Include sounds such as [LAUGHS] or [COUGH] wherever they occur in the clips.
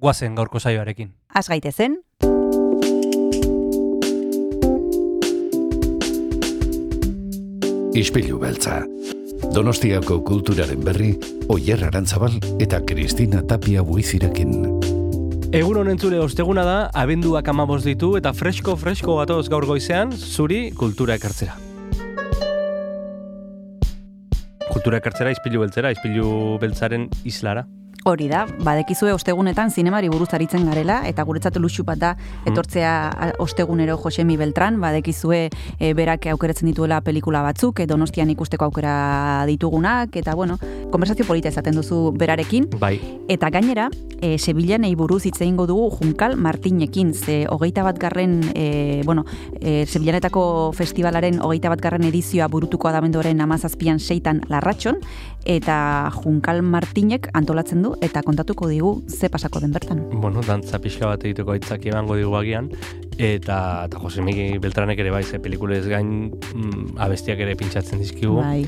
guazen gaurko saioarekin. Az gaitezen, Ispilu beltza. Donostiako kulturaren berri, Oyer Arantzabal eta Kristina Tapia buizirekin. Egun honen zure osteguna da, abenduak amaboz ditu eta fresko-fresko gatoz gaur goizean, zuri kultura ekartzera. Kultura ekartzera, izpilu beltzera, izpilu beltzaren islara. Hori da, badekizue ostegunetan zinemari buruz aritzen garela, eta guretzat luxu bat da etortzea a- ostegunero Josemi Beltran, badekizue e, berak aukeratzen dituela pelikula batzuk, e, donostian ikusteko aukera ditugunak, eta bueno, konversazio polita ezaten duzu berarekin, Bai, Eta gainera, e, Sevillanei buruz hitz egingo dugu Junkal Martinekin, ze hogeita bat garren, e, bueno, e, Sevillanetako festivalaren hogeita bat garren edizioa burutuko adamendoren amazazpian seitan larratxon, eta Junkal Martinek antolatzen du, eta kontatuko digu ze pasako den bertan. bueno, dantza pixka bat egiteko aitzaki emango digu agian, eta, eta Jose Miki Beltranek ere bai, ze pelikulez gain mm, abestiak ere pintxatzen dizkigu. Bai.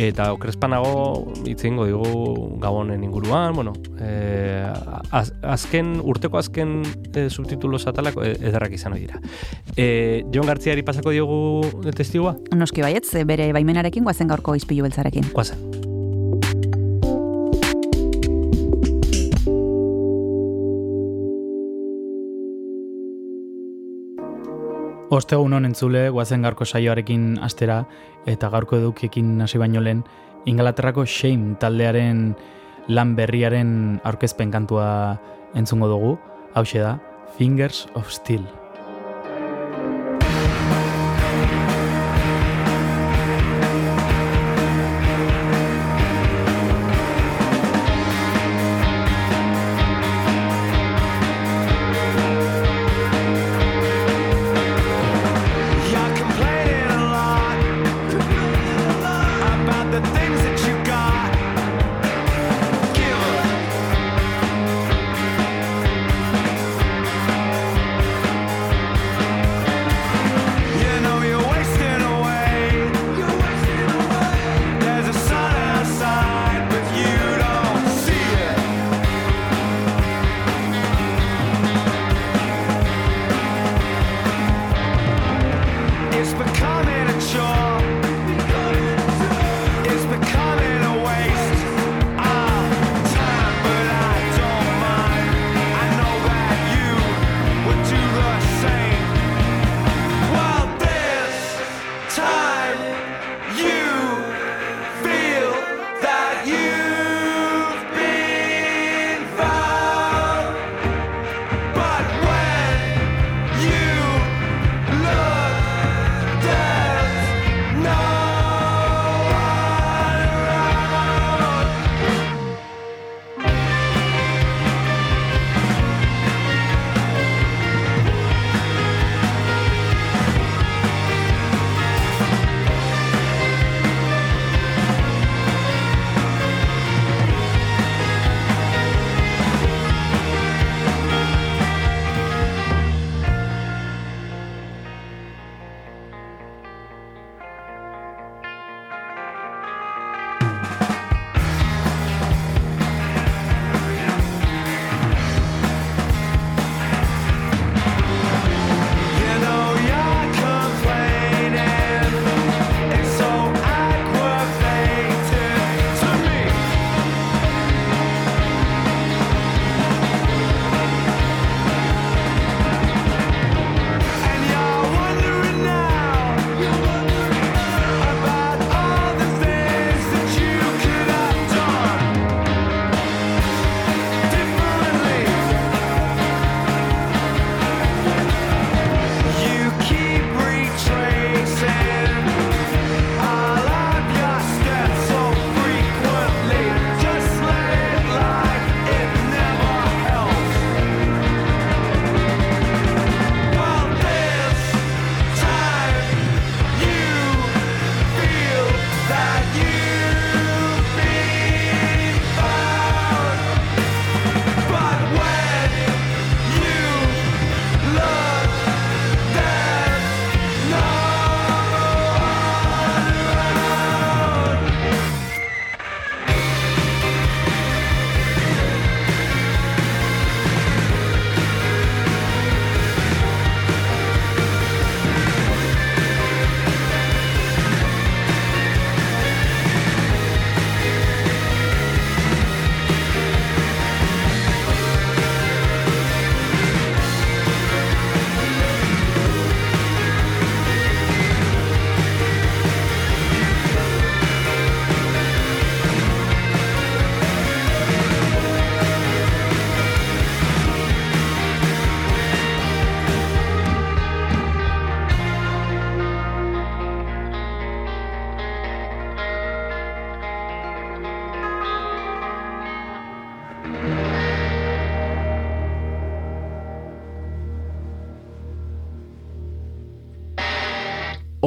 Eta okrespanago hitz egingo digu gabonen inguruan, bueno, eh, az, azken, urteko azken eh, subtitulo satalako eh, ederrak izan dira. Eh, Jon Gartziari pasako diogu testigua? Noski baietz, e, bere baimenarekin guazen gaurko izpilu beltzarekin. Guazen. Ostegun honen entzule, guazen gaurko saioarekin astera, eta gaurko edukiekin hasi baino lehen, Ingalaterrako Shame taldearen lan berriaren aurkezpen kantua entzungo dugu, hause da, Fingers of Steel.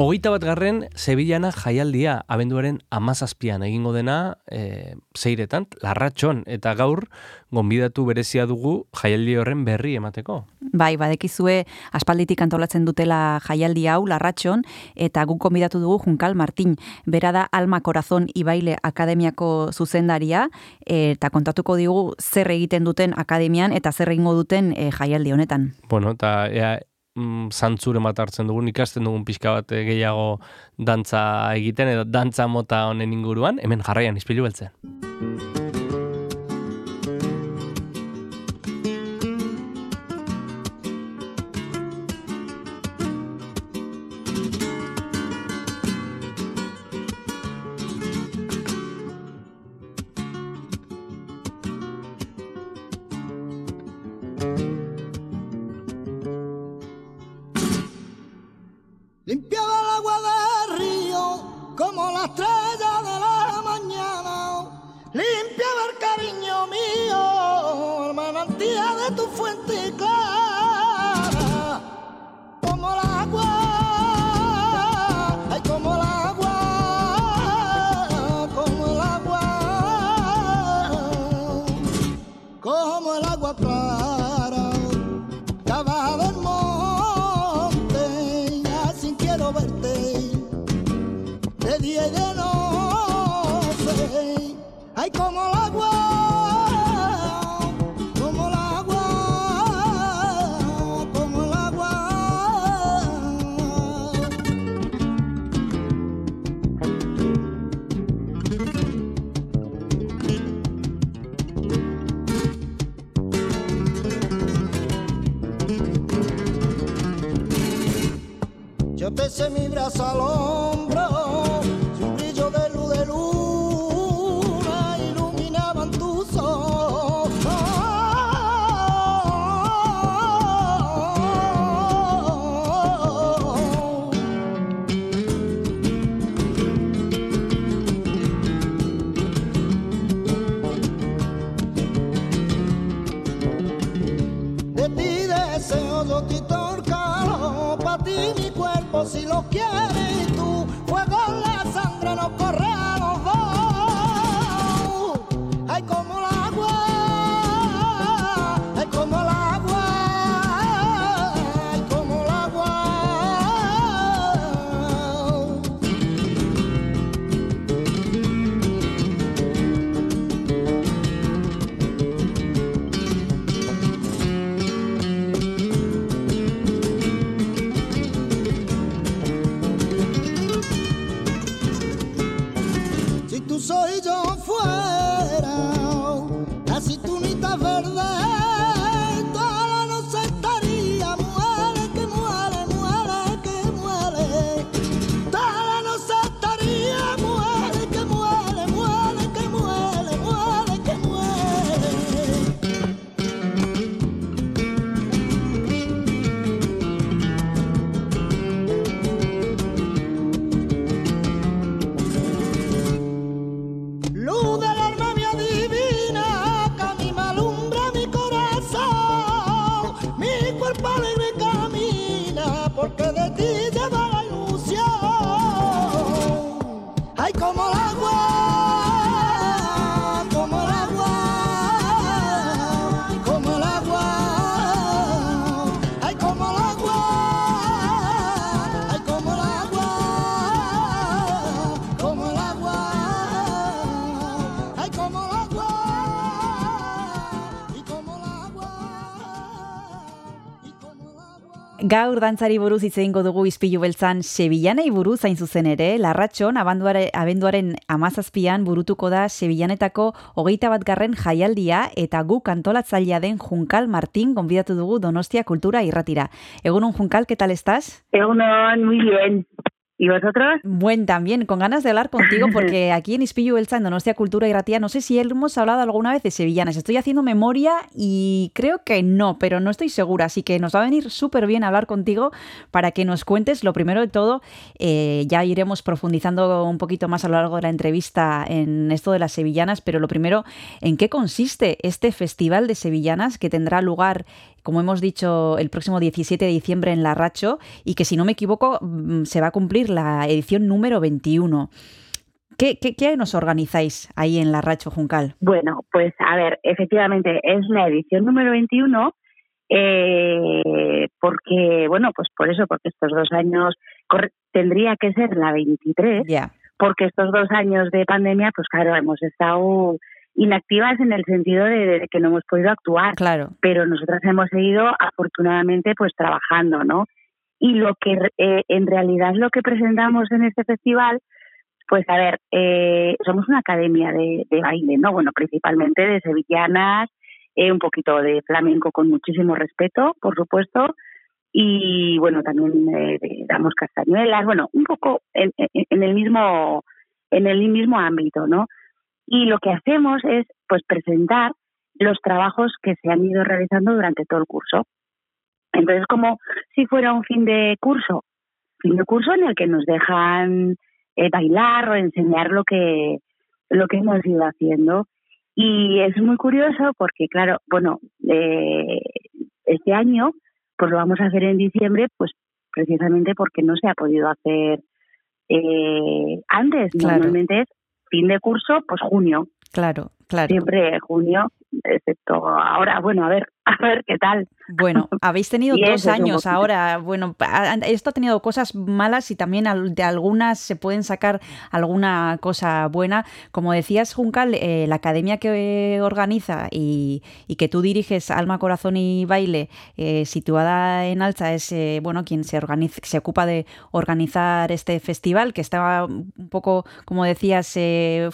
Hogeita bat garren, Sevillana jaialdia abenduaren amazazpian egingo dena e, zeiretan, larratxon, eta gaur gonbidatu berezia dugu jaialdi horren berri emateko. Bai, badekizue aspalditik antolatzen dutela jaialdi hau larratxon, eta guk gonbidatu dugu Junkal Martin, bera da Alma Corazon Ibaile Akademiako zuzendaria, eta kontatuko digu zer egiten duten akademian eta zer egingo duten e, jaialdi honetan. Bueno, eta ea, mm, zantzure bat hartzen dugun, ikasten dugun pixka bat eh, gehiago dantza egiten, edo dantza mota honen inguruan, hemen jarraian izpilu beltzen. De día y de noche, ay como el agua, como el agua, como el agua. Yo te sé mi brazo al hombro, Yeah. Gaur dantzari buruz hitz egingo dugu izpilu beltzan Sevillanei buruz hain zuzen ere, larratxon abenduare, abenduaren amazazpian burutuko da Sevillanetako hogeita bat garren jaialdia eta gu kantolatzailea den Junkal Martin gonbidatu dugu Donostia Kultura irratira. Egunon Junkal, ¿qué tal estás? Egunon, muy bien. ¿Y vosotros? Buen también, con ganas de hablar contigo [LAUGHS] porque aquí en Ispillu Belza, en Donostia Cultura y Ratía, no sé si hemos hablado alguna vez de sevillanas. Estoy haciendo memoria y creo que no, pero no estoy segura. Así que nos va a venir súper bien hablar contigo para que nos cuentes, lo primero de todo, eh, ya iremos profundizando un poquito más a lo largo de la entrevista en esto de las sevillanas, pero lo primero, ¿en qué consiste este festival de sevillanas que tendrá lugar como hemos dicho, el próximo 17 de diciembre en Larracho y que, si no me equivoco, mm, se va a cumplir la edición número 21. ¿Qué, qué, qué nos organizáis ahí en Larracho, Juncal? Bueno, pues a ver, efectivamente es la edición número 21 eh, porque, bueno, pues por eso, porque estos dos años tendría que ser la 23, Ya, porque estos dos años de pandemia, pues claro, hemos estado inactivas en el sentido de, de que no hemos podido actuar, claro. pero nosotras hemos seguido afortunadamente pues trabajando, ¿no? Y lo que eh, en realidad lo que presentamos en este festival, pues a ver, eh, somos una academia de, de baile, ¿no? Bueno, principalmente de sevillanas, eh, un poquito de flamenco con muchísimo respeto, por supuesto, y bueno, también eh, damos castañuelas, bueno, un poco en, en- en el mismo en el mismo ámbito, ¿no? Y lo que hacemos es pues presentar los trabajos que se han ido realizando durante todo el curso. Entonces, como si fuera un fin de curso, fin de curso en el que nos dejan eh, bailar o enseñar lo que lo que hemos ido haciendo. Y es muy curioso porque, claro, bueno, eh, este año pues lo vamos a hacer en diciembre, pues precisamente porque no se ha podido hacer eh, antes. Claro. Normalmente es fin de curso, pues junio, Claro, claro. siempre junio, excepto ahora, bueno, a ver, a ver qué tal. Bueno, [LAUGHS] habéis tenido dos años ahora. Bueno, esto ha tenido cosas malas y también de algunas se pueden sacar alguna cosa buena. Como decías, Juncal, eh, la academia que organiza y, y que tú diriges, Alma, Corazón y Baile, eh, situada en Alza, es eh, bueno quien se, organiza, se ocupa de organizar este festival, que estaba un poco, como decías, eh,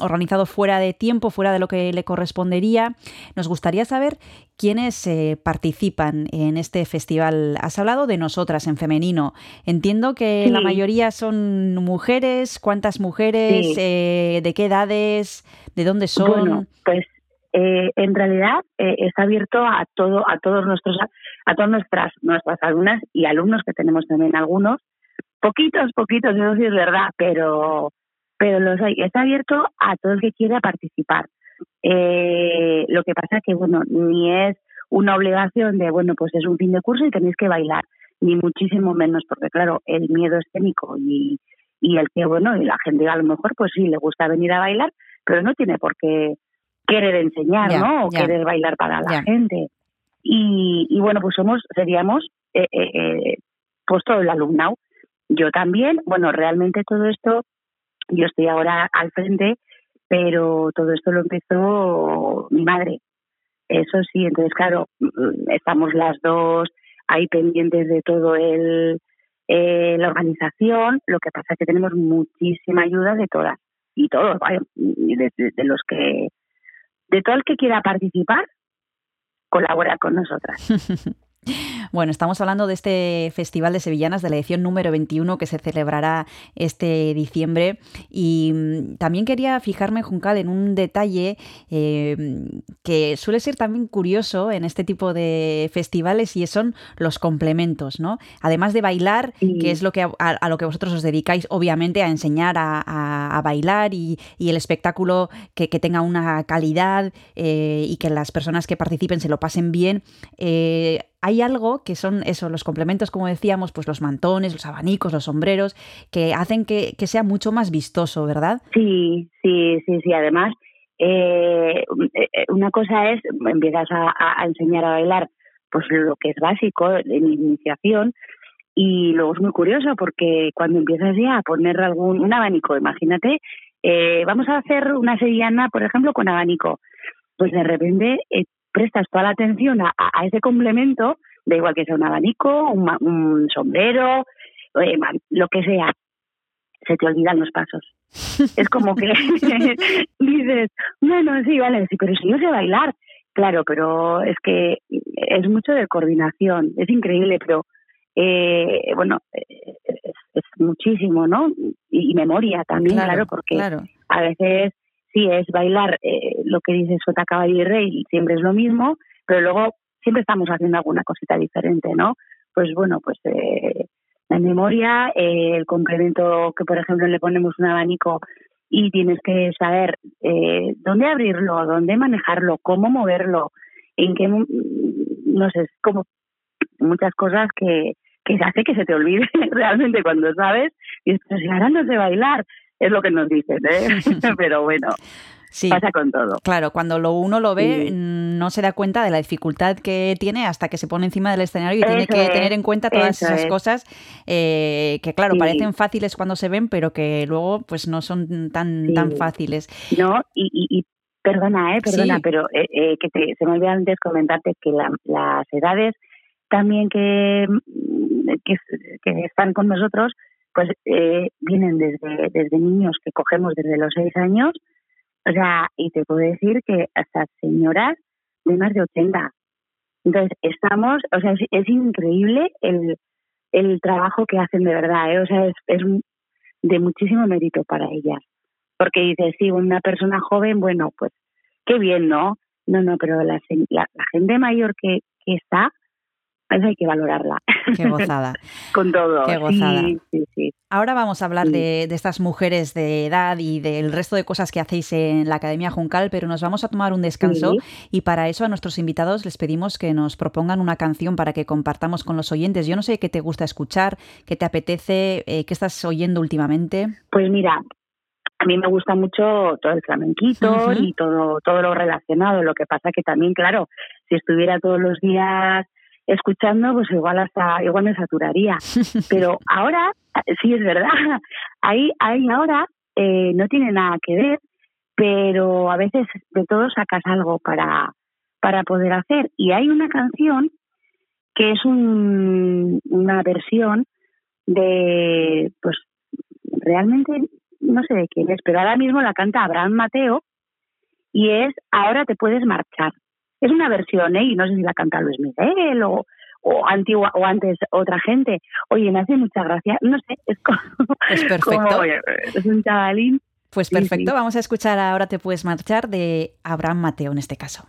organizado fuera de tiempo, fuera de lo que le correspondería. Nos gustaría saber quiénes eh, participan en este festival. Has hablado de nosotras en femenino. Entiendo que Sí. la mayoría son mujeres. ¿Cuántas mujeres? Sí. Eh, ¿De qué edades? ¿De dónde son? Bueno, pues eh, en realidad eh, está abierto a todo, a todos nuestros, a todas nuestras, nuestras alumnas y alumnos que tenemos también algunos, poquitos, poquitos, eso sí es verdad, pero, pero los hay. Está abierto a todo el que quiera participar. Eh, lo que pasa que bueno, ni es una obligación de bueno, pues es un fin de curso y tenéis que bailar, ni muchísimo menos, porque claro, el miedo escénico y, y el que bueno, y la gente a lo mejor pues sí le gusta venir a bailar, pero no tiene por qué querer enseñar, ¿no? O querer bailar para la gente. Y, y bueno, pues somos, seríamos eh, eh, eh, pues todo el alumnado. Yo también, bueno, realmente todo esto, yo estoy ahora al frente, pero todo esto lo empezó mi madre. Eso sí, entonces claro, mm, estamos las dos ahí pendientes de todo el eh, la organización. Lo que pasa es que tenemos muchísima ayuda de todas y todos, de, de- de los que de todo el que quiera participar colabora con nosotras. [LAUGHS] Bueno, estamos hablando de este Festival de Sevillanas de la edición número 21 que se celebrará este diciembre y mm, también quería fijarme, Juncal, en un detalle eh, que suele ser también curioso en este tipo de festivales y son los complementos, ¿no? Además de bailar, Sí. que es lo que a, a lo que vosotros os dedicáis, obviamente, a enseñar a, a- a bailar y, y el espectáculo que, que tenga una calidad eh, y que las personas que participen se lo pasen bien. eh, hay algo que son eso, los complementos, como decíamos, pues los mantones, los abanicos, los sombreros, que hacen que, que sea mucho más vistoso, ¿verdad? Sí, sí, sí, sí. Además, eh, eh, una cosa es, empiezas a, a- enseñar a bailar pues lo que es básico en iniciación y luego es muy curioso porque cuando empiezas ya a poner algún un abanico, imagínate, eh, vamos a hacer una sevillana, por ejemplo, con abanico, pues de repente eh, prestas toda la atención a, ese complemento, da igual que sea un abanico, un, un sombrero, eh, lo que sea, se te olvidan los pasos. [LAUGHS] Es como que [LAUGHS] dices, bueno, sí, vale, sí, pero si no sé bailar. Claro, pero es que es mucho de coordinación, es increíble, pero eh, bueno, es, es muchísimo, ¿no? Y, y memoria también, claro, porque claro. a veces sí es bailar eh, lo que dice Sota Caballo y Rey, siempre es lo mismo, pero luego siempre estamos haciendo alguna cosita diferente, ¿no? Pues bueno, pues eh, la memoria, eh, el complemento que por ejemplo le ponemos un abanico y tienes que saber eh, dónde abrirlo, dónde manejarlo, cómo moverlo en qué, no sé, como muchas cosas que, que hace que se te olvide [LAUGHS] realmente cuando sabes, y dices, "Pero si ahora no sé bailar, es lo que nos dicen, ¿eh? [LAUGHS] [LAUGHS] Pero bueno, Sí. pasa con todo. Claro, cuando lo uno lo ve, Sí. no se da cuenta de la dificultad que tiene hasta que se pone encima del escenario y tiene que es, tener en cuenta todas esas es. cosas eh, que, claro, Sí. parecen fáciles cuando se ven, pero que luego pues no son tan, tan fáciles. No, y, y, y perdona, eh, perdona, pero eh, eh, que te- se me olvidó antes comentarte que la- las edades también que, mm, que, que están con nosotros, pues eh, vienen desde, desde niños que cogemos desde los seis años, o sea, y te puedo decir que hasta señoras de más de 80. Entonces, estamos, o sea, es, es increíble el, el trabajo que hacen de verdad, ¿eh? o sea, es, es de muchísimo mérito para ellas. Porque dices, sí, una persona joven, bueno, pues qué bien, ¿no? No, no, pero la, la, la gente mayor que, que está, esa hay que valorarla. [LAUGHS] Qué gozada. Con todo. Qué gozada. Sí, sí, sí. Ahora vamos a hablar de, de estas mujeres de edad y del resto de cosas que hacéis en la Academia Juncal, pero nos vamos a tomar un descanso y para eso a nuestros invitados les pedimos que nos propongan una canción para que compartamos con los oyentes. Yo no sé qué te gusta escuchar, qué te apetece, eh, qué estás oyendo últimamente. Pues mira, a mí me gusta mucho todo el flamenquito y todo, todo lo relacionado. Lo que pasa que también, claro, si estuviera todos los días escuchando, pues igual hasta igual me saturaría. [LAUGHS] Pero ahora, sí es verdad, ahí, ahí ahora eh, no tiene nada que ver, pero a veces de todo sacas algo para, para poder hacer. Y hay una canción que es un, una versión de, pues realmente no sé de quién es, pero ahora mismo la canta Abraham Mateo y es Ahora te puedes marchar. Es una versión, ¿eh? Y no sé si la canta Luis Miguel o, o antigua o antes otra gente. Oye, me hace mucha gracia. No sé, es como, Pues perfecto. como, oye, es un chavalín. Pues Sí, perfecto, sí. vamos a escuchar Ahora te puedes marchar de Abraham Mateo en este caso.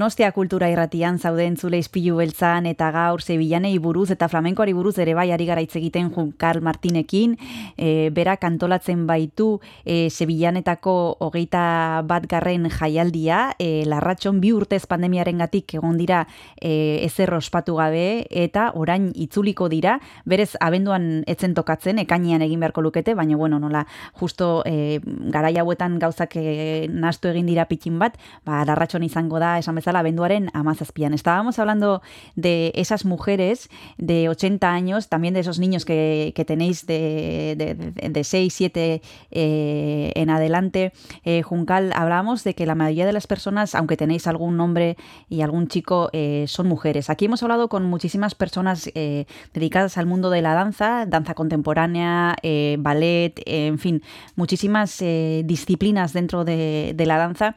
Donostia kultura irratian zauden zule izpilu beltzan eta gaur zebilanei buruz eta flamenkoari buruz ere bai ari gara hitz Jun Karl Martinekin, e, berak antolatzen baitu e, zebilanetako hogeita bat garren jaialdia, e, larratxon bi urtez pandemiaren gatik egon dira e, ezer ospatu gabe eta orain itzuliko dira, berez abenduan etzen tokatzen, ekainean egin beharko lukete, baina bueno, nola, justo e, garai hauetan gauzak e, nastu egin dira pitin bat, ba, larratxon izango da, esan bezala, abenduaren amazazpian. Estábamos hablando de esas mujeres de 80 años, también de esos niños que, tenéis de, de, de, de 6, 7 eh, en adelante. Eh, Juncal, hablábamos de que la mayoría de las personas, aunque tenéis algún nombre y algún chico, eh, son mujeres. Aquí hemos hablado con muchísimas personas eh, dedicadas al mundo de la danza, danza contemporánea, ballet, en fin, muchísimas disciplinas dentro de, de la danza.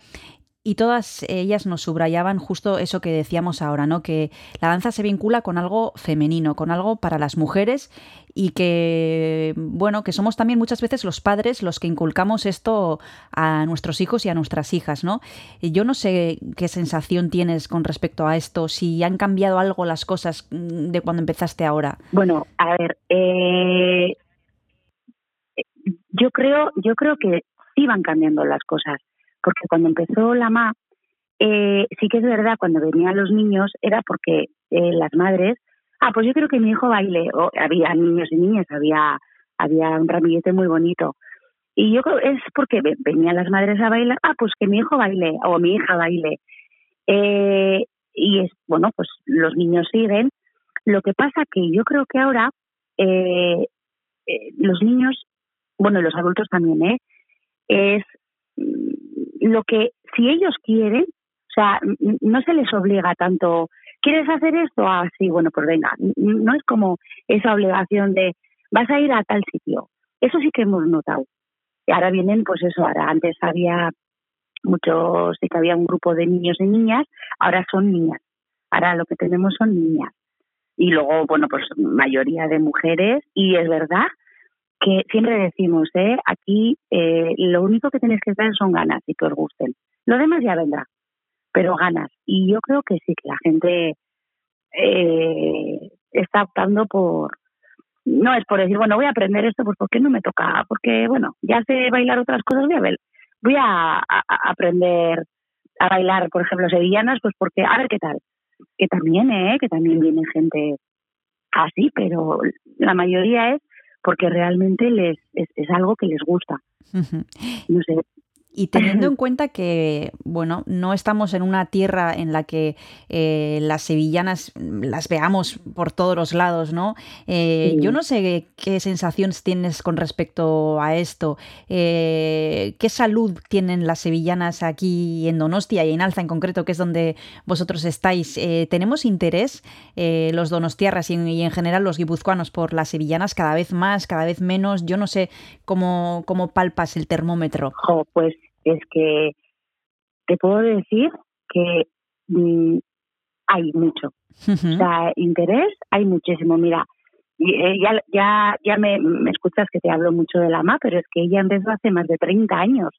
Y todas ellas nos subrayaban justo eso que decíamos ahora, ¿no? Que la danza se vincula con algo femenino, con algo para las mujeres y que, bueno, que somos también muchas veces los padres los que inculcamos esto a nuestros hijos y a nuestras hijas, ¿no? Yo no sé qué sensación tienes con respecto a esto, si han cambiado algo las cosas mm, de cuando empezaste ahora. Bueno, a ver, eh, yo creo, yo creo que sí van cambiando las cosas, porque cuando empezó la MA, eh, sí que es verdad, cuando venían los niños era porque eh, las madres, ah, pues yo creo que mi hijo baile, o había niños y niñas, había, había un ramillete muy bonito. Y yo creo es porque ve- venían las madres a bailar, ah, pues que mi hijo baile o mi hija baile. Eh, y es, bueno, pues los niños siguen. Lo que pasa que yo creo que ahora eh, eh, los niños, bueno, los adultos también, ¿eh? Es lo que, si ellos quieren, o sea, no se les obliga tanto, ¿quieres hacer esto? Ah, sí, bueno, pues venga. No es como esa obligación de, vas a ir a tal sitio. Eso sí que hemos notado. Y ahora vienen, pues eso, ahora antes había muchos, sí que había un grupo de niños y niñas, ahora son niñas. Ahora lo que tenemos son niñas. Y luego, bueno, pues mayoría de mujeres. Y es verdad que siempre decimos, ¿eh? aquí eh, lo único que tenéis que tener son ganas y que os gusten. Lo demás ya vendrá, pero ganas. Y yo creo que sí, que la gente eh, está optando por... No es por decir, bueno, voy a aprender esto, pues ¿por qué no me toca? Porque, bueno, ya sé bailar otras cosas, voy a ver, voy a, a- a aprender a bailar, por ejemplo, sevillanas, pues porque, a ver qué tal. Que también, ¿eh? Que también viene gente así, pero la mayoría es porque realmente les es, es algo que les gusta. No sé, Y teniendo en [LAUGHS] cuenta que, bueno, no estamos en una tierra en la que eh, las sevillanas mm, las veamos por todos los lados, ¿no? Eh, Sí. Yo no sé qué sensaciones tienes con respecto a esto. Eh, ¿Qué salud tienen las sevillanas aquí en Donostia y en Alza en concreto, que es donde vosotros estáis? Eh, ¿Tenemos interés eh, los donostiarras y en, y en general los guipuzcoanos por las sevillanas cada vez más, cada vez menos? Yo no sé cómo, cómo palpas el termómetro. Pues es que te puedo decir que mm, hay mucho. O sea, interés hay muchísimo. Mira, eh, ya, ya, ya me, me escuchas que te hablo mucho de la MA, pero es que ella empezó hace más de 30 años.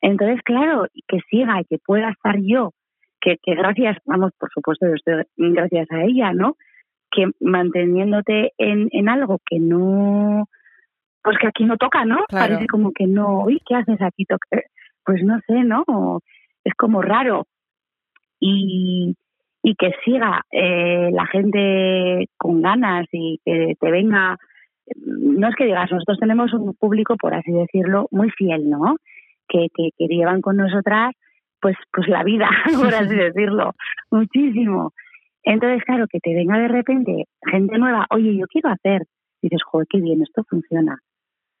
Entonces, claro, que siga y que pueda estar yo, que, que gracias, vamos, por supuesto, yo estoy gracias a ella, ¿no? Que manteniéndote en, en algo que no, pues que aquí no toca, ¿no? Claro. Parece como que no, uy, ¿qué haces aquí? Pues no sé, ¿no? Es como raro. Y, y que siga eh, la gente con ganas y que te venga. No es que digas, nosotros tenemos un público, por así decirlo, muy fiel, ¿no? Que, que, que llevan con nosotras, pues, pues la vida, [LAUGHS] por así [LAUGHS] decirlo, muchísimo. Entonces, claro, que te venga de repente gente nueva, oye, yo quiero hacer, dices, joder, qué bien, esto funciona.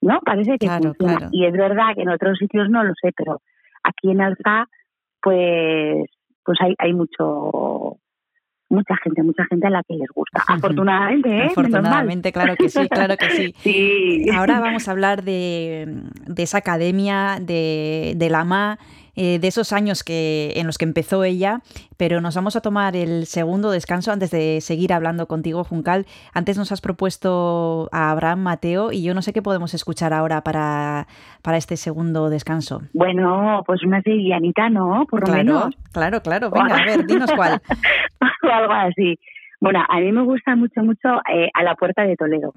¿No? Parece que Claro, funciona. claro. Y es verdad que en otros sitios no lo sé, pero aquí en Alza, pues, pues hay, hay mucho, mucha gente, mucha gente a la que les gusta. Afortunadamente, ¿eh? Afortunadamente, claro que sí, claro que sí. [LAUGHS] Sí. Ahora vamos a hablar de, de esa academia, de, de la MA. Eh, de esos años que, en los que empezó ella, pero nos vamos a tomar el segundo descanso antes de seguir hablando contigo, Juncal. Antes nos has propuesto a Abraham Mateo y yo no sé qué podemos escuchar ahora para, para este segundo descanso. Bueno, pues una sevillanita, ¿no? Por lo Claro, menos. claro, claro. Venga, a ver, dinos cuál. [LAUGHS] o algo así. Bueno, a mí me gusta mucho, mucho eh, A la Puerta de Toledo.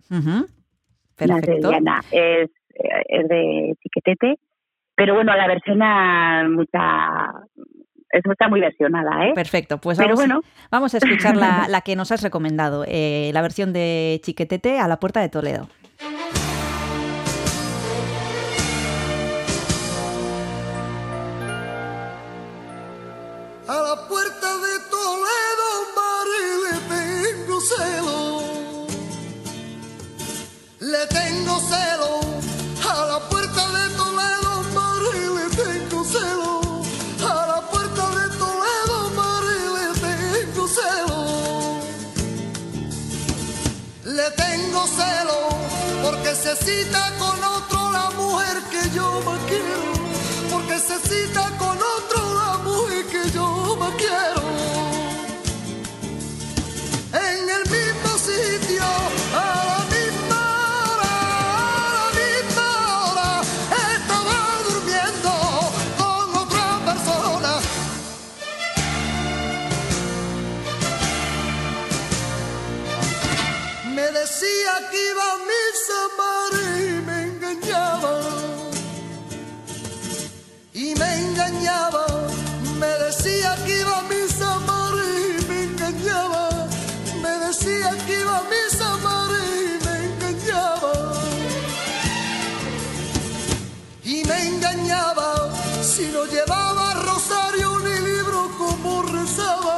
Perfecto. sevillana. Es, eh, es de Chiquetete. Pero bueno, la versión a mucha... Es, está muy versionada, ¿eh? Perfecto, pues Pero vamos, bueno. vamos a escuchar la, la que nos has recomendado, eh, la versión de Chiquetete a la puerta de Toledo. A la se cita con otro la mujer que yo más quiero. Porque se cita con otro la mujer que yo más quiero. En el mismo sitio, a la misma hora, a la misma hora, estaba durmiendo con otra persona. Me decía que iba a misa, Mari, Me decía que iba a misa, Mari, y me engañaba. Me decía que iba a misa, Mari, y me engañaba. Y me engañaba si no llevaba rosario ni libro como rezaba.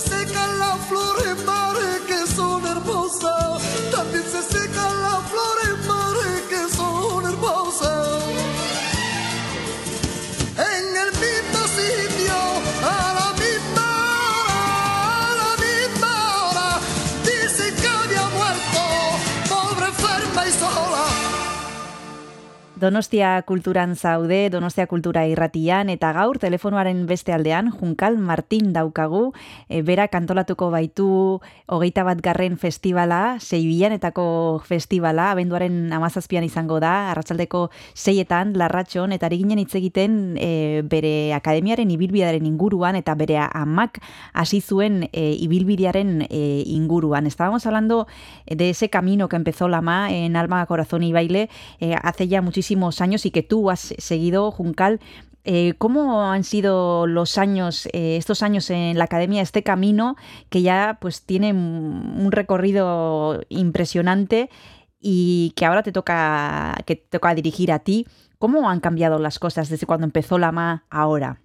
Se secan las flores mares Donostia kulturan zaude, Donostia kultura irratian, eta gaur telefonoaren beste aldean, Junkal Martin daukagu, e, berak antolatuko baitu hogeita bat garren festivala, seibilanetako festivala, abenduaren amazazpian izango da, arratsaldeko seietan, larratxon, eta ari ginen hitz egiten e, bere akademiaren ibilbidearen inguruan, eta bere amak hasi zuen e, ibilbidearen e, inguruan. Estábamos hablando de ese camino que empezó Lama en Alma, Corazón y Baile eh, hace ya muchísimos años y que tú has seguido, Juncal. Eh, ¿Cómo han sido los años, eh, estos años en la academia, este camino que ya pues tiene un recorrido impresionante y que ahora te toca, que toca dirigir a ti? ¿Cómo han cambiado las cosas desde cuando empezó Lama a ahora?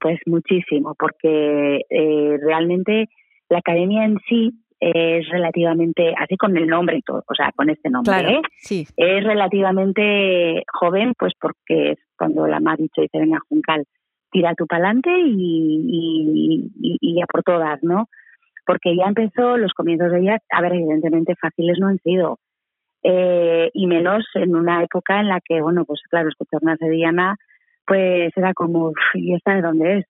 Pues muchísimo, porque eh, realmente la academia en sí es relativamente, así con el nombre y todo, o sea, con este nombre, Claro, ¿eh? sí. es relativamente joven, pues porque es cuando la ma ha dicho, dice, venga, Juncal, tira tú para adelante y, y, y- y a por todas, ¿no? Porque ya empezó, los comienzos de ella, a ver, evidentemente fáciles no han sido, eh, y menos en una época en la que, bueno, pues claro, escuchar una sevillana, pues era como, "Uf, ¿y esta de dónde es?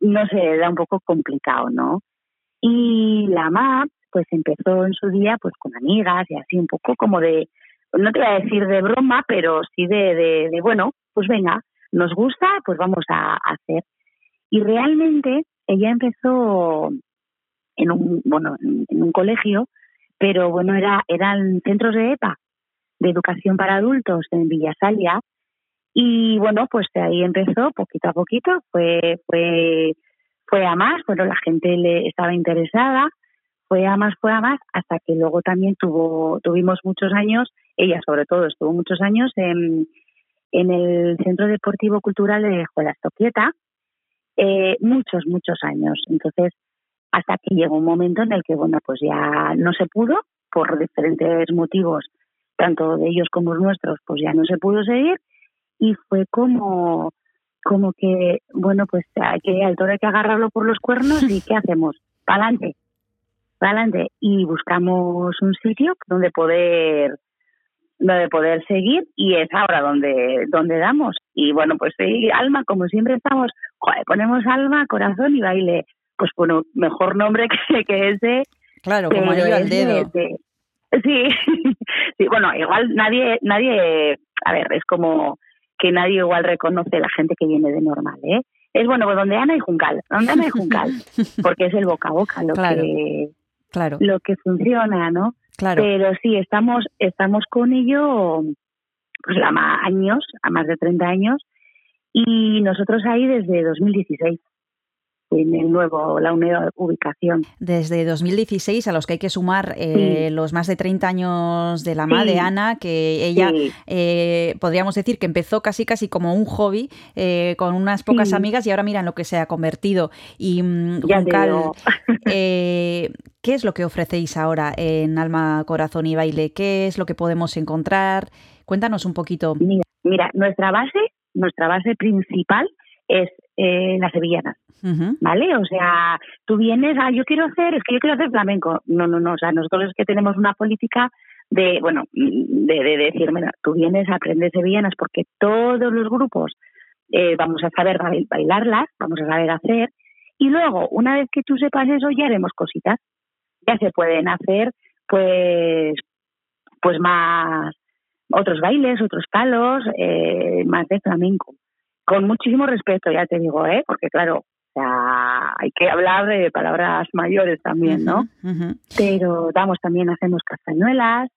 No sé, era un poco complicado, ¿no? Y la MAP, pues empezó en su día, pues con amigas y así un poco como de, no te voy a decir de broma, pero sí de, de, bueno, pues venga, nos gusta, pues vamos a, hacer. Y realmente ella empezó en un, bueno, en, en un colegio, pero bueno, era, eran centros de EPA, de educación para adultos en Villasalia, y bueno, pues de ahí empezó poquito a poquito, fue, fue, fue a más, bueno, la gente le estaba interesada, fue a más, fue a más, hasta que luego también tuvo, tuvimos muchos años, ella sobre todo estuvo muchos años en, en el Centro Deportivo Cultural de Juelas Toquieta, eh, muchos, muchos años. Entonces, hasta que llegó un momento en el que, bueno, pues ya no se pudo, por diferentes motivos, tanto de ellos como nuestros, pues ya no se pudo seguir, y fue como como que, bueno, pues hay que, al toro hay que agarrarlo por los cuernos y ¿qué hacemos? Pa'lante, pa'lante. Y buscamos un sitio donde poder donde poder seguir y es ahora donde donde damos. Y bueno, pues sí, Alma, como siempre estamos, joder, ponemos alma, corazón y baile. Pues bueno, mejor nombre [LAUGHS] que, que ese. Claro, como anillo al de- dedo. de- sí, [LAUGHS] sí, bueno, igual nadie, nadie, a ver, es como que nadie igual reconoce la gente que viene de normal, ¿eh? Es bueno, pues donde Ana y Juncal, donde Ana y Juncal, [LAUGHS] porque es el boca a boca lo Claro. que Claro, lo que funciona, ¿no? claro. Pero sí, estamos, estamos con ello pues la ma- años, a más de 30 años, y nosotros ahí desde 2016, en el nuevo, la nueva ubicación. Desde 2016, a los que hay que sumar eh, los más de 30 años de la ma Sí. de Ana, que ella Sí. eh, podríamos decir que empezó casi casi como un hobby eh, con unas pocas amigas y ahora mira en lo que se ha convertido. Y mm, Ya Juncal, [LAUGHS] eh, ¿qué es lo que ofrecéis ahora en Alma, Corazón y Baile? ¿Qué es lo que podemos encontrar? Cuéntanos un poquito. Mira, mira, nuestra base, nuestra base principal es eh, las ¿vale? O sea, tú vienes, ah, yo quiero hacer, es que yo quiero hacer flamenco. No, no, no, o sea, nosotros es que tenemos una política de, bueno, de, de decir, mira, tú vienes a aprender sevillanas porque todos los grupos eh, vamos a saber bail- bailarlas, vamos a saber hacer, y luego, una vez que tú sepas eso, ya haremos cositas. Ya se pueden hacer, pues, pues más, otros bailes, otros palos, eh, más de flamenco. Con muchísimo respeto, ya te digo, ¿eh? Porque claro, o sea, hay que hablar de palabras mayores también, ¿no? Pero damos también, hacemos castañuelas.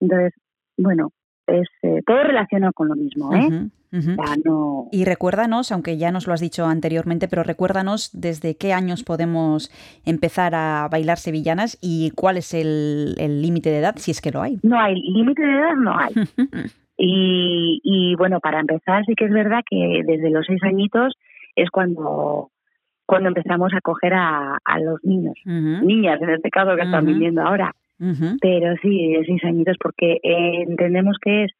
Entonces, bueno, es eh, todo relacionado con lo mismo, ¿eh? O sea, no... Y recuérdanos, aunque ya nos lo has dicho anteriormente, pero recuérdanos desde qué años podemos empezar a bailar sevillanas y cuál es el el límite de edad, si es que lo hay. No hay límite de edad, no hay. [LAUGHS] Y, y bueno, para empezar, sí que es verdad que desde los seis añitos es cuando, cuando empezamos a coger a, a los niños, niñas en este caso que están viviendo ahora. Pero sí, seis añitos, porque eh, entendemos que es,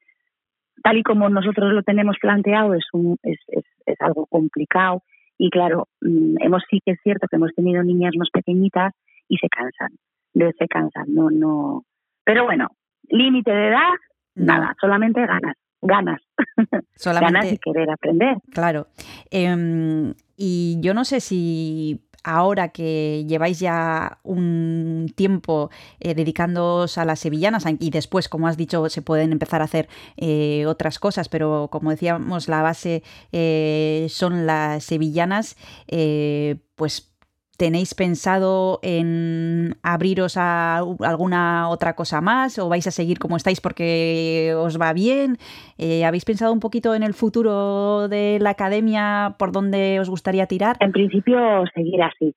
tal y como nosotros lo tenemos planteado, es, un, es, es, es algo complicado. Y claro, mm, hemos sí que es cierto que hemos tenido niñas más pequeñitas y se cansan, se cansan, no, no. Pero bueno, límite de edad, No, nada, solamente ganas, ganas, [LAUGHS] ganas solamente y querer aprender. Claro. Em, y yo no sé si ahora que lleváis ya un tiempo eh, dedicándoos a las sevillanas y después, como has dicho, se pueden empezar a hacer eh, otras cosas, pero como decíamos, la base eh, son las sevillanas, eh, pues ¿Tenéis pensado en abriros a alguna otra cosa más o vais a seguir como estáis porque os va bien? Eh, ¿Habéis pensado un poquito en el futuro de la academia por dónde os gustaría tirar? En principio, seguir así,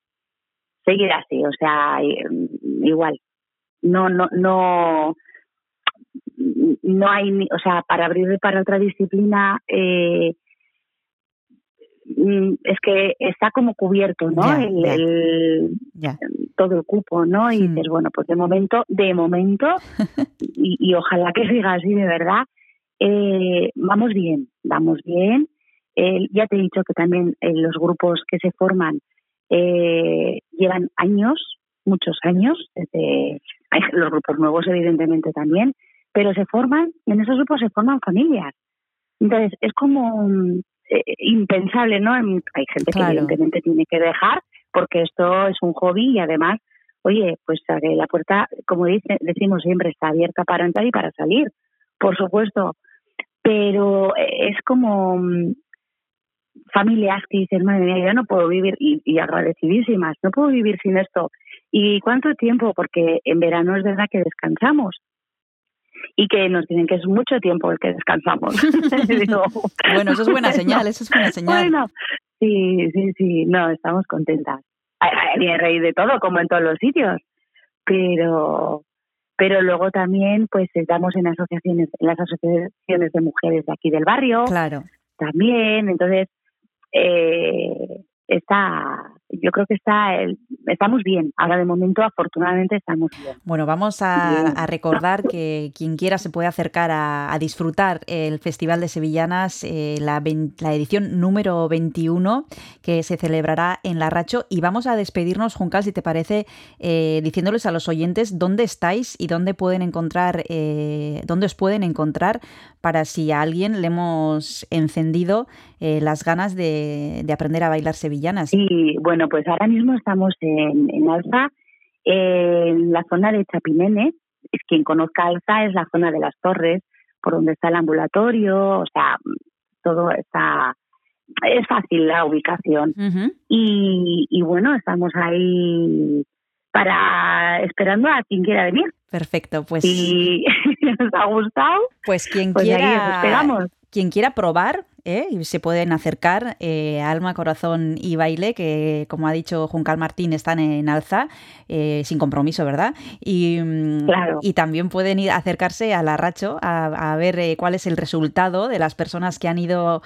seguir así, o sea, i- igual. No, no, no, no hay, o sea, para abrir para otra disciplina, eh, mm, es que está como cubierto, ¿no? Ya, el, ya. el- Ya. todo el cupo, ¿no? Y Hmm. dices, bueno, pues de momento, de momento, [LAUGHS] y, y ojalá que siga así de verdad, eh, vamos bien, vamos bien. Eh, ya te he dicho que también eh, los grupos que se forman eh, llevan años, muchos años, desde hay los grupos nuevos evidentemente también, pero se forman, en esos grupos se forman familias. Entonces, es como mm, eh, impensable, ¿no? Hay gente Claro. que evidentemente tiene que dejar porque esto es un hobby y además, oye, pues la puerta, como dice, decimos siempre, está abierta para entrar y para salir, por supuesto. Pero eh, es como mm, familias que dicen, madre mía, yo no puedo vivir, y, y agradecidísimas, no puedo vivir sin esto. ¿Y cuánto tiempo? Porque en verano es verdad que descansamos y que nos dicen que es mucho tiempo el que descansamos. [LAUGHS] Digo, Bueno, eso es buena señal, eso es buena señal. bueno, sí, sí, sí, no, estamos contentas. Que reír de todo, como en todos los sitios, pero pero luego también pues estamos en asociaciones, en las asociaciones de mujeres de aquí del barrio, Claro. también, entonces eh, está, yo creo que está, el- estamos bien. Ahora de momento, afortunadamente, estamos bien. Bueno, vamos a, recordar que quien quiera se puede acercar a, a disfrutar el Festival de Sevillanas, eh, la, edición número 21, que se celebrará en Larracho. Y vamos a despedirnos, Juncal, si te parece, eh, diciéndoles a los oyentes dónde estáis y dónde pueden encontrar, eh, dónde os pueden encontrar para si a alguien le hemos encendido eh, las ganas de, de aprender a bailar sevillanas. Y bueno, pues ahora mismo estamos en, en Alza, en la zona de Chapinene. Es quien conozca Alza es la zona de las torres, por donde está el ambulatorio, o sea, todo está. Es fácil la ubicación. Y, y bueno, estamos ahí para esperando a quien quiera venir. Perfecto, pues, Si [LAUGHS] os ha gustado, pues quien pues ahí os quiera esperamos. quien quiera probar, ¿eh? y se pueden acercar eh, a Alma, Corazón y Baile, que como ha dicho Juncal Martín, están en alza, eh, sin compromiso, ¿verdad? Y, mm, Claro. y también pueden ir acercarse a la Racho a, a ver eh, cuál es el resultado de las personas que han ido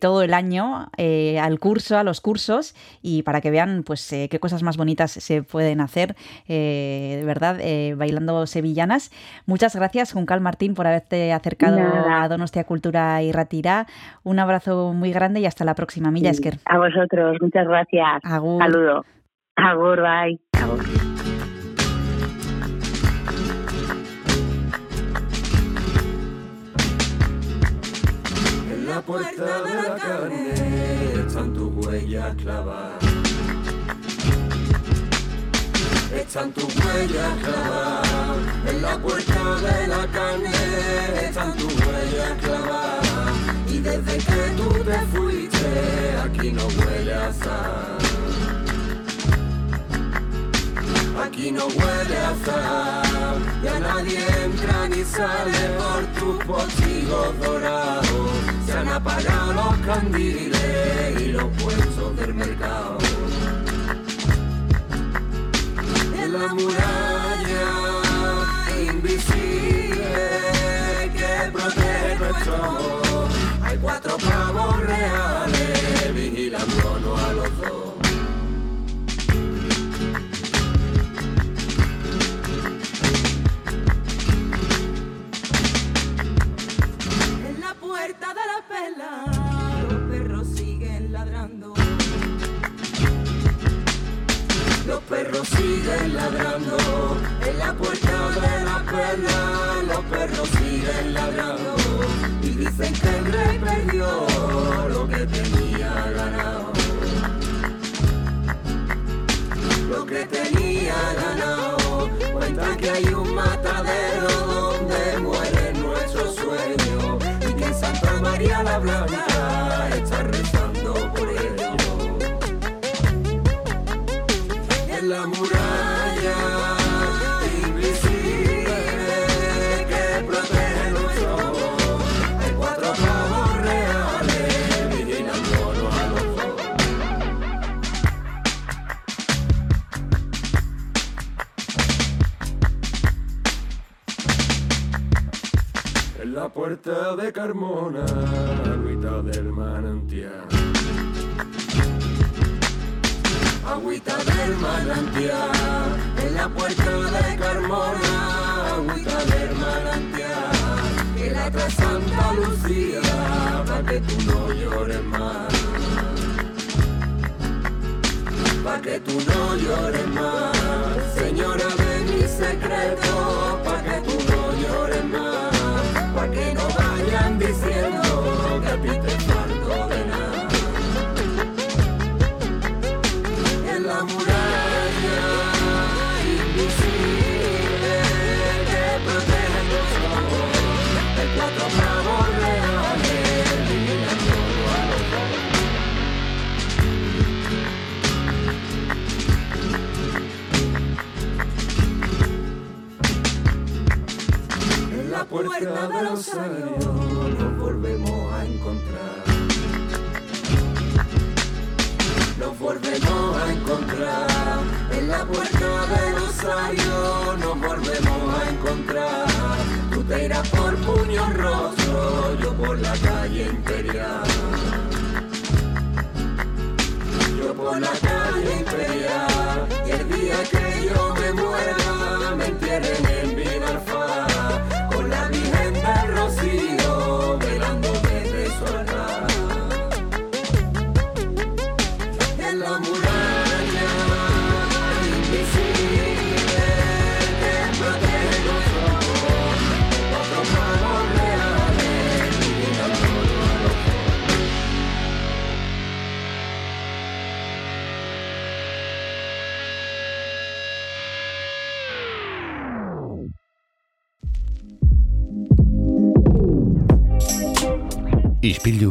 todo el año al curso, a los cursos, y para que vean pues eh, qué cosas más bonitas se pueden hacer, de verdad, bailando sevillanas. Muchas gracias, Juncal Martín, por haberte acercado Nada. a Donostia Cultura y Un abrazo muy grande y hasta la próxima. Milla Esker. A vosotros, muchas gracias. Agur. Saludo. Agur, bye. Agur. En la puerta de la carne están tus huellas clavadas. Están tus huellas clavadas. En la puerta de la carne están tus huellas clavadas. Y desde que tú te fuiste, aquí no huele a sal. Aquí no huele a sal, ya nadie entra ni sale por tus postigos dorados. Se han apagado los candiles y los puestos del mercado. En la muralla invisible que protege nuestro amor,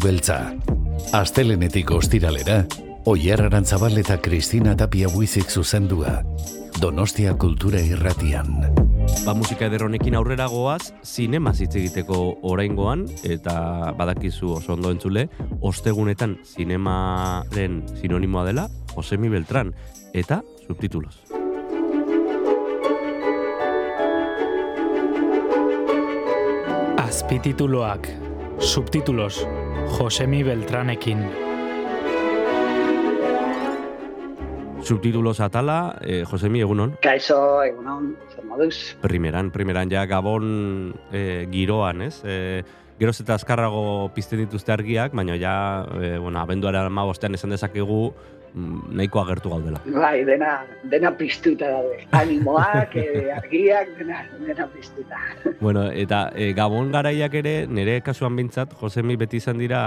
beltza. Astelenetik ostiralera, Oier Arantzabal eta Kristina Tapia buizik zuzendua. Donostia Kultura Irratian. Ba, musika eder honekin aurrera goaz, zinema hitz egiteko oraingoan, eta badakizu oso ondo entzule, ostegunetan zinemaren sinonimoa dela, Josemi Beltran, eta subtitulos. Azpitituloak, subtitulos, Josemi Beltranekin. Subtitulos atala, eh, Josemi, egunon? Kaixo, egunon, zer moduz? Primeran, primeran, ja Gabon eh, giroan, ez? Eh, geroz eta azkarrago pizten dituzte argiak, baina ja, eh, bueno, abenduaren amabostean esan dezakegu nahiko agertu gaudela. Bai, dena, dena piztuta daude. Animoak, eh, argiak, dena, dena piztuta. [LAUGHS] Bueno, eta e, Gabon garaiak ere, nire kasuan bintzat, Josemi beti izan dira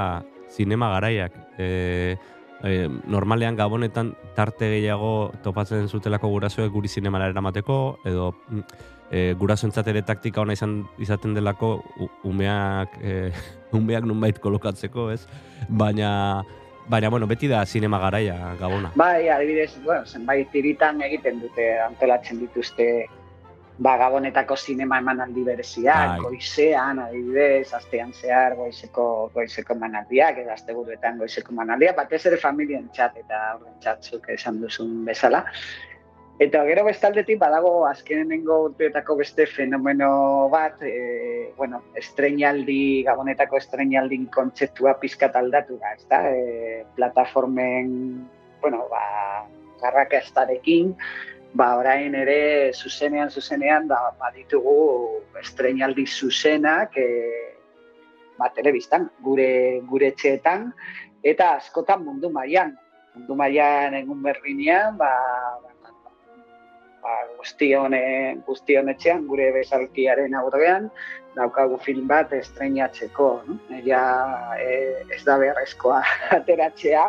zinema garaiak. E, e, normalean Gabonetan tarte gehiago topatzen zutelako gurasoek guri zinemara eramateko, edo mm, e, gurasoentzat ere taktika ona izan izaten delako umeak, e, [LAUGHS] umeak nunbait kolokatzeko, ez? Baina, baina, bueno, beti da zinema garaia Gabona. Bai, adibidez, bueno, zenbait tiritan egiten dute, antolatzen dituzte ba, gabonetako zinema emanaldi bereziak, Bai. goizean, adibidez, astean zehar goizeko, goizeko emanaldiak, edo asteburuetan goizeko emanaldiak, batez ere familien txat eta horren txatzuk esan duzun bezala. Eta gero bestaldetik badago azkenengo urteetako beste fenomeno bat, e, bueno, estrenaldi, gabonetako estrenaldin kontzeptua pizkat aldatu da, ezta? E, plataformen, bueno, ba, garrakastarekin, ba, orain ere zuzenean, zuzenean, da, baditugu estrenaldi zuzenak, e, ba, telebistan, gure, gure etxeetan, eta askotan mundu mailan. Mundu mailan egun berdinean, ba, ba, guztion, eh, guztion etxean, gure bezalkiaren aurrean, daukagu film bat estreinatzeko. No? Ja, eh, ez da beharrezkoa [LAUGHS] ateratzea,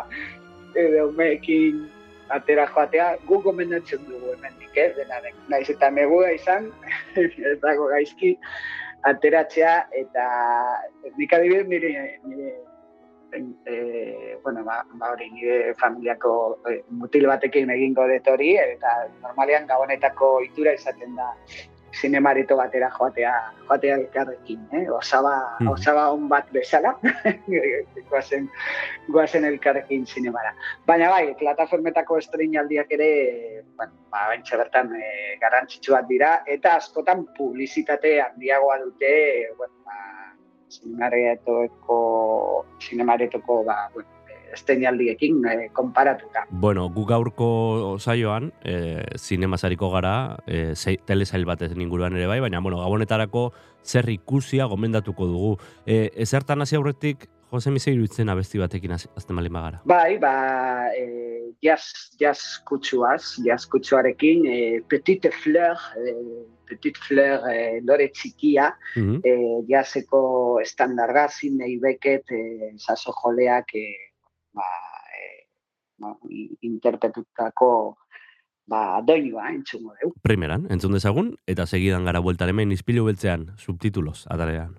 edo umeekin atera joatea, gu gomendatzen dugu hemendik, ez, denaren. Naiz eta negua izan, [LAUGHS] ez dago gaizki, ateratzea, eta nik adibidez nire, nire e, bueno, ba, ba hori nire familiako e, mutil batekin egingo dut hori, eta normalean gabonetako itura izaten da zinemarito batera joatea, joatea elkarrekin, eh? Osaba, Mhm. osaba on bat bezala, [LAUGHS] goazen, goazen elkarrekin zinemara. Baina bai, plataformetako estreinaldiak ere, bueno, ba, bentsa bertan e, garrantzitsuak dira, eta askotan publizitate handiagoa dute, bueno, ba, zinemaretoko, zinemaretoko, ba, bueno, esteinaldiekin e, konparatuta. Bueno, gu gaurko saioan, e, zinemasariko gara, e, zei, telesail batez inguruan ere bai, baina, bueno, gabonetarako zer ikusia gomendatuko dugu. E, ezertan hasi aurretik, Jose Misei iruditzen abesti batekin azten bali magara. Bai, ba, e, jazz, jazz kutsuaz, jazz kutsuarekin, e, Petite Fleur, e, Petite Fleur e, lore txikia, Mhm. e, jazzeko estandarra, zinei beket, e, saso joleak, e, ba, e, ba, i- interpretutako ba, doinua entzungo dugu. Primeran, entzun dezagun, eta segidan gara bueltan hemen izpilu beltzean, subtitulos, atalean.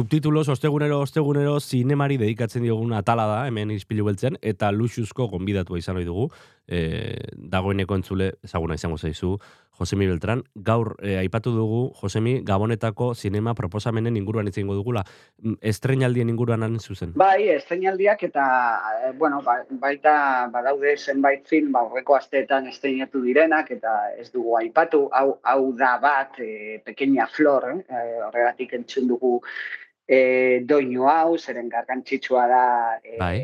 Subtitulos ostegunero ostegunero zinemari dedikatzen diogun atala da, hemen izpilu beltzen, eta luxuzko gonbidatua izan ohi dugu. E, dagoeneko entzule, ezaguna izango zaizu, Josemi Beltran. Gaur, e, aipatu dugu, Josemi, Gabonetako zinema proposamenen inguruan hitz egingo dugula. Mm, Estreinaldien inguruan hain zuzen. Bai, estreinaldiak eta, eh, bueno, ba, baita badaude zenbait film ba, aurreko asteetan estreinatu direnak eta ez dugu aipatu, hau, hau da bat, e, pequeña flor, eh, horregatik entzun dugu e, doinu hau, zeren gargantzitsua da e, Bai.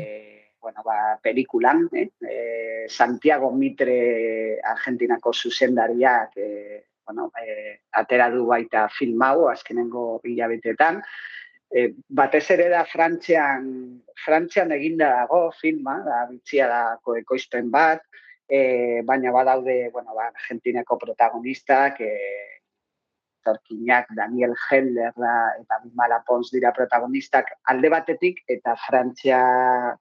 bueno, ba, pelikulan, eh? e, Santiago Mitre Argentinako zuzendariak e, bueno, e, atera du baita film hau, azkenengo hilabetetan, e, batez ere da Frantzian, Frantzian eginda dago filma, da bitxia dako ekoizpen bat, e, baina badaude, bueno, ba, Argentinako protagonistak, e, etorkinak Daniel Heller da, eta Bimala Pons dira protagonistak alde batetik, eta Frantzia,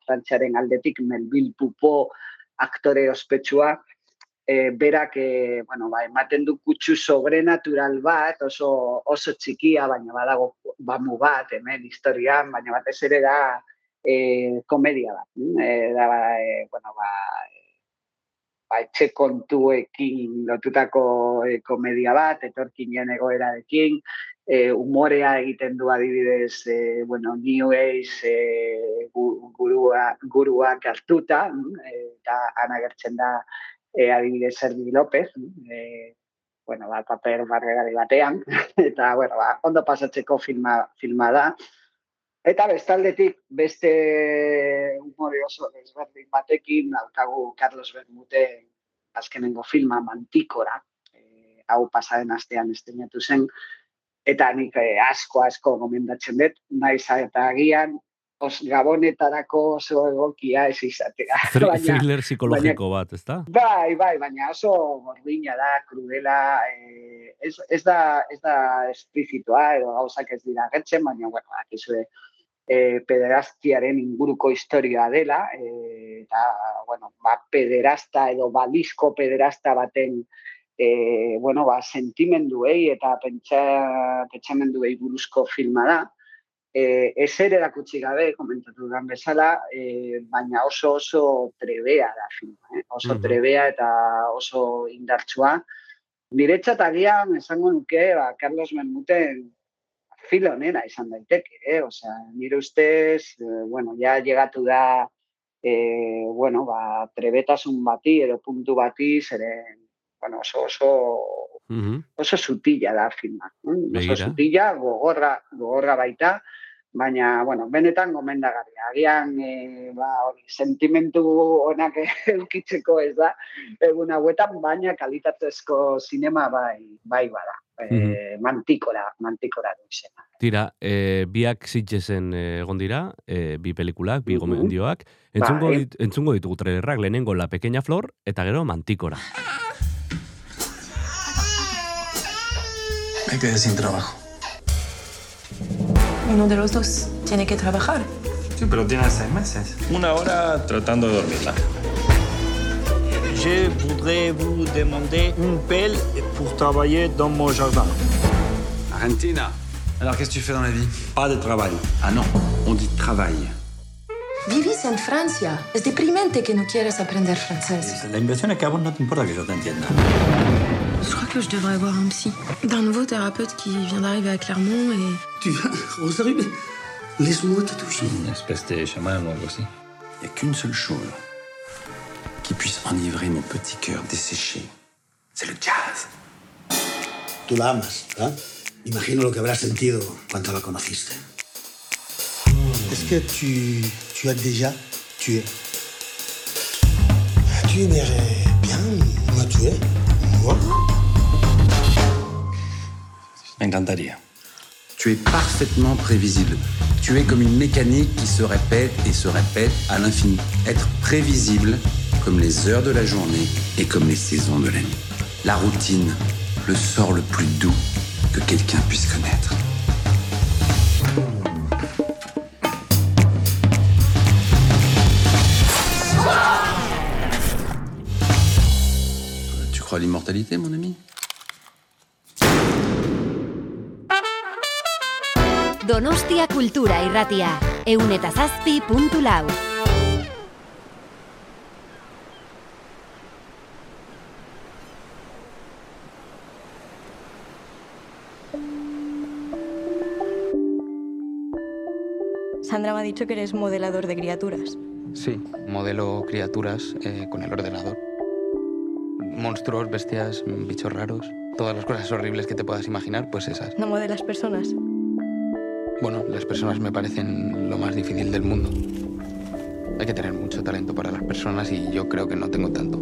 Frantziaren aldetik Melville Pupo aktore ospetsua, e, berak e, bueno, ba, ematen du kutsu sobrenatural bat, oso, oso txikia, baina badago bamu bat, hemen historian, baina batez ere da e, komedia bat. E, da, e, bueno, ba, ba, etxe kontuekin lotutako e, komedia bat, etorkinen egoerarekin, e, umorea egiten du adibidez, e, bueno, New Age e, gu- gurua, guruak hartuta, e, eta ana gertzen da e, adibidez Sergi López, e, bueno, ba, paper barregari batean, [LAUGHS] eta, bueno, ba, ondo pasatzeko filma, filma da. Eta bestaldetik beste umore oso desberdin batekin daukagu Carlos Bermute azkenengo filma Mantikora, e, hau pasaren astean estrenatu zen, eta nik eh, asko asko gomendatzen dut, naiz eta agian os gabonetarako oso egokia ez izatea. Thriller psikologiko bat, ezta? Bai, bai, baina oso gordina da, krudela, eh, ez, ez, da, ez da esplizitoa edo gauzak ez dira gertzen, baina, bueno, akizue, eh, pederaztiaren inguruko historia dela, eh, eta, bueno, ba, pederasta edo balizko pederasta baten eh, bueno, ba, sentimenduei eta pentsa, pentsamenduei buruzko filma da, eh, ezer erakutsi gabe, komentatu dudan bezala, eh, baina oso oso trebea da filma, eh? oso Mhm. trebea eta oso indartsua. Niretzat agian esango nuke, ba, Carlos Menmuten filo onena izan daiteke, eh? Osea, nire ustez, eh, bueno, ja llegatu da, eh, bueno, ba, trebetasun bati edo puntu bati, zeren, bueno, oso, oso, Mhm. oso sutila da filma. Begira. Oso sutila, gogorra, gogorra baita, baina, bueno, benetan gomendagarria. Agian, e, ba, hori, sentimentu onak [LAUGHS] eukitzeko ez da, egun hauetan, baina kalitatezko sinema bai, bai bada. E, mantikora, mantikora du izena. Tira, e, biak sitxesen eh, egon dira, e, bi pelikulak, bi Mhm. gomendioak. Entzungo, Bai. dit, entzungo ditugu trailerrak, lehenengo La Pequeña Flor, eta gero Mantikora. Me quedé sin trabajo. Uno de los dos tiene que trabajar. Sí, pero tiene seis meses. Una hora tratando de dormirla. Je voudrais vous demander une pelle pour travailler dans mon jardin. Argentina. Alors qu'est-ce que tu fais dans la vie Pas de travail. Ah non, on dit travail. Vivís en Francia. Es deprimente que no quieras aprender francés. La inversión es que a vos no te importa que yo te entienda. Je crois que je devrais avoir un psy. D'un nouveau thérapeute qui vient d'arriver à Clermont et... Tu vas, Rosario, laisse-moi te toucher. Une espèce de chaman ou así. Il n'y a qu'une seule chose qui puisse enivrer mon petit cœur desséché. C'est le jazz. Tú la amas, ¿verdad? Imagino lo que habrás sentido cuando la conociste. Est-ce que tu, tu as déjà tué? Tu aimerais bien me tuer? Moi? Me encantaría. Tu es parfaitement prévisible. Tu es comme une mécanique qui se répète et se répète à l'infini. Être prévisible comme les heures de la journée et comme les saisons de l'année. La routine, le sort le plus doux que quelqu'un puisse connaître. Tu crois à l'immortalité, mon ami? Donostia Kultura Irratia, eun eta zazpi puntu lau. Sandra me ha dicho que eres modelador de criaturas. Sí, modelo criaturas eh, con el ordenador. Monstruos, bestias, bichos raros, todas las cosas horribles que te puedas imaginar, pues esas. No modelas personas. Bueno, las personas me parecen lo más difícil del mundo. Hay que tener mucho talento para las personas y yo creo que no tengo tanto.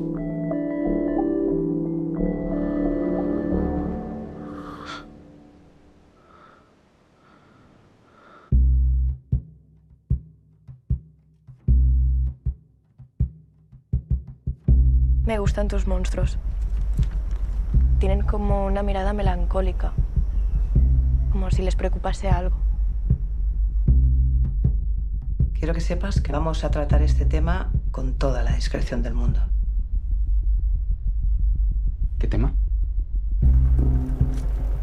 Me gustan tus monstruos. Tienen como una mirada melancólica. como si les preocupase algo. Quiero que sepas que vamos a tratar este tema con toda la discreción del mundo. ¿Qué tema?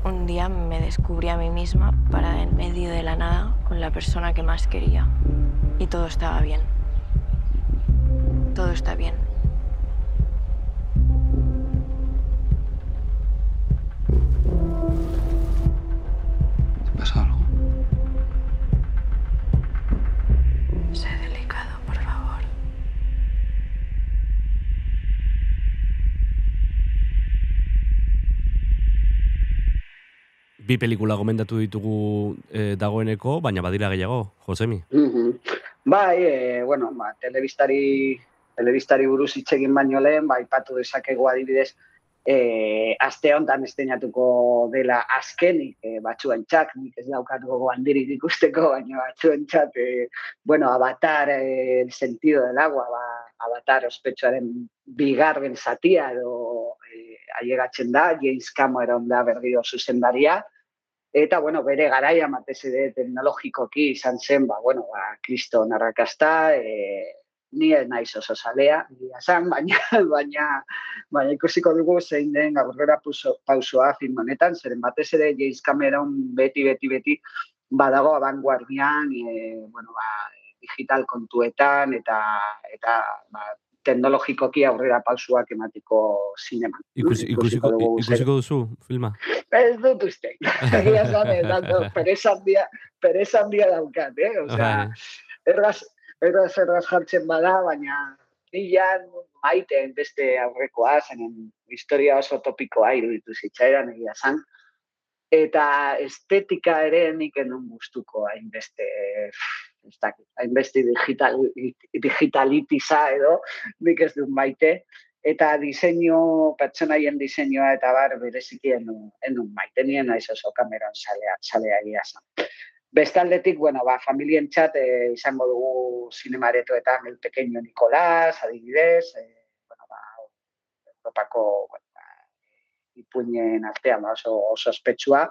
Un día me descubrí a mí misma parada en medio de la nada con la persona que más quería. Y todo estaba bien. Todo está bien. Bi pelikula gomendatu ditugu eh, dagoeneko, baina badira gehiago, Josemi. Mhm. Bai, e, bueno, ba, telebistari, telebistari buruz hitz egin baino lehen, bai, patu dezakegu adibidez, e, aste honetan esteinatuko dela azkenik e, batzuentzat, nik ez daukat gogo handirik ikusteko, baina batzuentzat, e, bueno, Avatar, e, el sentido del agua, ba, Avatar ospetsuaren bigarren zatia edo e, ailegatzen da, James Cameron da berriro zuzendaria, Eta, bueno, bere garaia, batez ere teknologikoki izan zen, ba, bueno, ba, kriston arrakasta, e, ni ez naiz oso salea, esan, baina, [LAUGHS] baina, baina ikusiko dugu zein den aurrera pauso- pausoa film honetan, zeren batez ere James Cameron beti, beti, beti badago abanguardian, e, bueno, ba, digital kontuetan eta eta ba, teknologikoki aurrera pausuak ematiko zineman. Ikusi, ikusiko, dugu ikusiko duzu filma? Ez dut uste. [LAUGHS] Egia esan, ez dut, pereza handia, daukat, eh? Osea, Bai. erraz, erraz, erraz jartzen bada, baina nilan maiteen beste aurrekoa, zenen historia oso topikoa iruditu zitzaidan egia esan. Eta estetika ere nik enun gustuko hainbeste, ez dakit, hainbeste digital, digitalitiza edo, nik ez dut maite. Eta diseinu, pertsonaien diseinua eta bar bereziki enun, enun maite, nien naiz oso kameran salea, salea egia. Bestaldetik, bueno, ba, familien txat eh, izango dugu zinemaretoetan El Pequeño Nicolás, adibidez, eh, bueno, ba, Europako bueno, ipuinen artean ba, oso, oso ospetsua,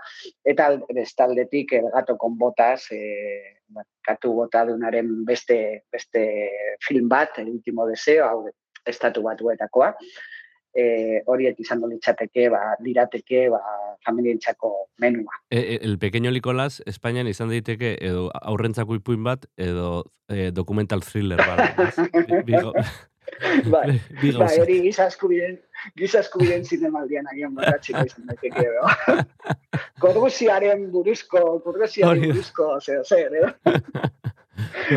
eta al- bestaldetik El Gato con Botas, eh, bueno, katu botadunaren beste, beste film bat, El Último Deseo, hau estatu batuetakoa, eh, horiek izango litzateke, ba, lirateke, ba, familientzako menua. E, e, el pequeño Nicolás, Espainian izan daiteke edo aurrentzako ipuin bat, edo eh, dokumental thriller bat. [LAUGHS] bai, bai, hori giza eskubideen, giza eskubideen zinemaldian agian bakatziko izan daiteke, no? korruziaren [LAUGHS] buruzko, korruziaren buruzko, zer, zer, edo? [LAUGHS]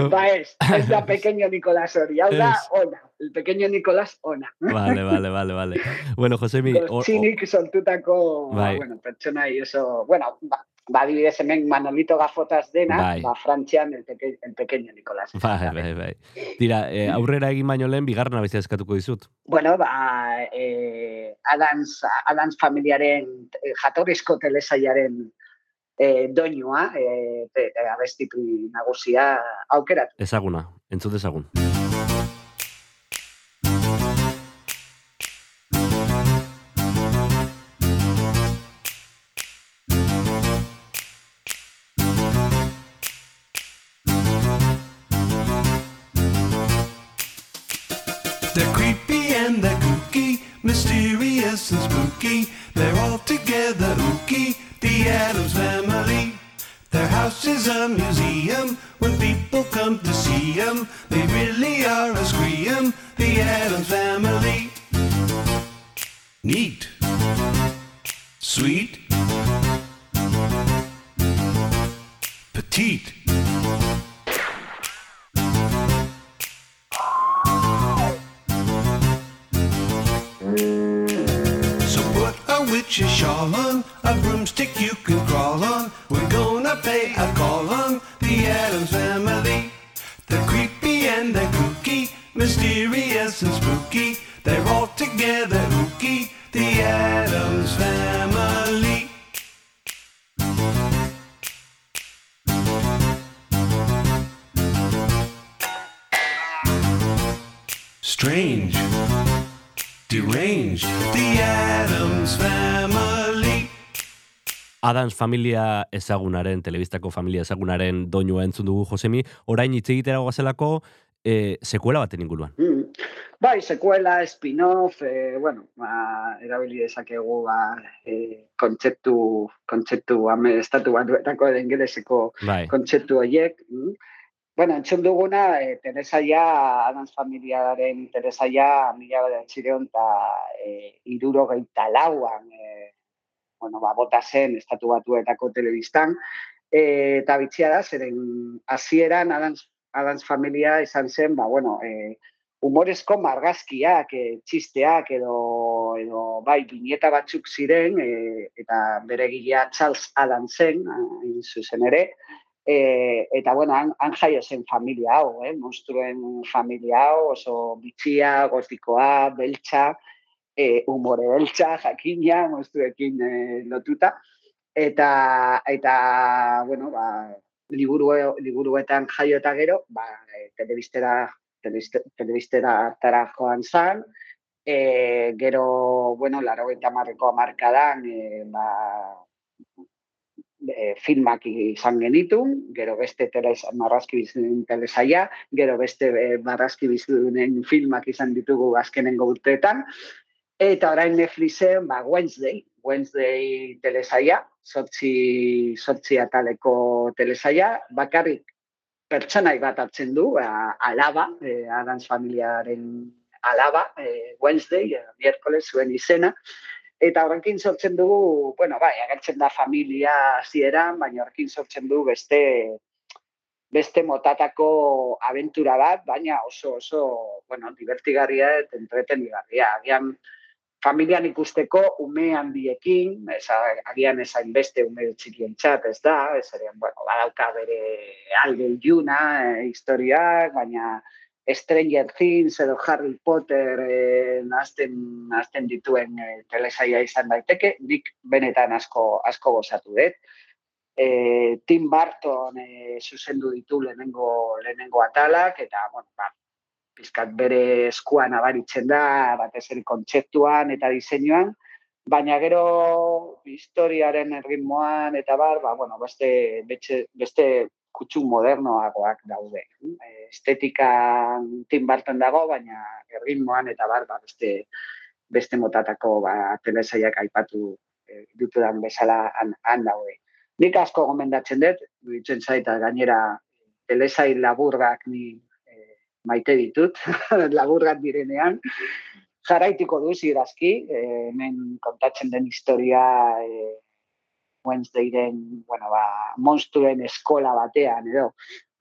Ba ez, ez da [LAUGHS] pequeño Nicolás hori, hau da, ona, el pequeño Nicolás ona. Vale, [LAUGHS] vale, vale, vale. Bueno, Josemi, Txinik sortutako, ba, Bai. bueno, pertsonai oso, bueno, ba, ba adibidez hemen Manolito Gafotas dena, Bai. ba Frantzian el, peque, el pequeño Nicolás. bai, bai, bai. Tira, eh, aurrera egin baino lehen, bigarren abizia eskatuko dizut. Bueno, ba, eh, Adams, Adams familiaren eh, jatorrizko telesailaren eh, doinua, eh, te, eh, abestitu nagusia aukeratu. Ezaguna, entzut ezagun. They're creepy and they're kooky, mysterious and spooky. They're all together come to see 'em, they really are a scream. Adams familia ezagunaren, telebistako familia ezagunaren doinua entzun dugu Josemi, orain hitz egitera goazelako, e, sekuela baten inguruan. Mm. Bai, sekuela, spin-off, eh, bueno, ba, erabili dezakegu ba, eh, kontzeptu, kontzeptu ame, estatu batuetako edo ingeleseko Bai. kontzeptu horiek. Mm. Bueno, entzun duguna, eh, Teresaia, Adams familiaren Teresaia, mila bedatxireon eta eh, irurogeita lauan, eh, bueno, ba, bota zen estatu batuetako telebistan, eh, eta bitxia da, zeren hasieran Adams, Adams familia izan zen, ba, bueno, eh, humorezko margazkiak, e, txisteak edo, edo bai, binieta batzuk ziren, e, eta bere gilea Charles Adam zen, hain zuzen ere, e, eta bueno, han, han jaio zen familia hau, eh? monstruen familia hau, oso bitxia, gotikoa, beltza, e, humore beltza, jakina, monstruekin e, lotuta, eta, eta bueno, ba, liburu, liburuetan jaio eta gero, ba, e, telebistera telebiste- telebistera tara joan zan, e, gero, bueno, laro eta marreko amarkadan, e, ba, e, filmak izan genitun, gero beste teles, marrazki bizunen telesaia, gero beste e, marrazki bizunen filmak izan ditugu azkenengo urteetan, eta orain Netflixen, ba, Wednesday, Wednesday telesaia, sortzi, sortzi ataleko telesaia, bakarrik pertsonai bat hartzen du, a, alaba, e, Adams familiaren alaba, e, Wednesday, e, miércoles zuen izena, eta horrekin sortzen dugu, bueno, bai, agertzen da familia hasieran, baina horrekin sortzen du beste beste motatako abentura bat, baina oso oso, bueno, divertigarria eta entretenigarria. Agian familian ikusteko ume handiekin, ez, agian ez hainbeste ume txikientzat ez da, ez ere, bueno, badauka bere alde iluna, e, historiak, baina Stranger Things edo Harry Potter eh, nazten, nazten dituen eh, telesaia izan daiteke, nik benetan asko asko gozatu dut. E, Tim Burton e, zuzendu ditu lehenengo, lehenengo atalak, eta, bueno, ba, pizkat bere eskuan abaritzen da, batez ere kontzeptuan eta diseinuan, baina gero historiaren erritmoan eta bar, ba, bueno, beste, beste, beste kutsu modernoagoak daude. E, Estetikan Tim Burton dago, baina erritmoan eta bar, ba, beste, beste motatako ba, telesaiak aipatu e, ditudan bezala han, han daude. Nik asko gomendatzen dut, ditzen zaita gainera telesai laburgak ni maite ditut, [LAUGHS] laburgak direnean, jaraitiko du zirazki, e, hemen kontatzen den historia e, Wednesdayren, bueno, ba, monstruen eskola batean, edo,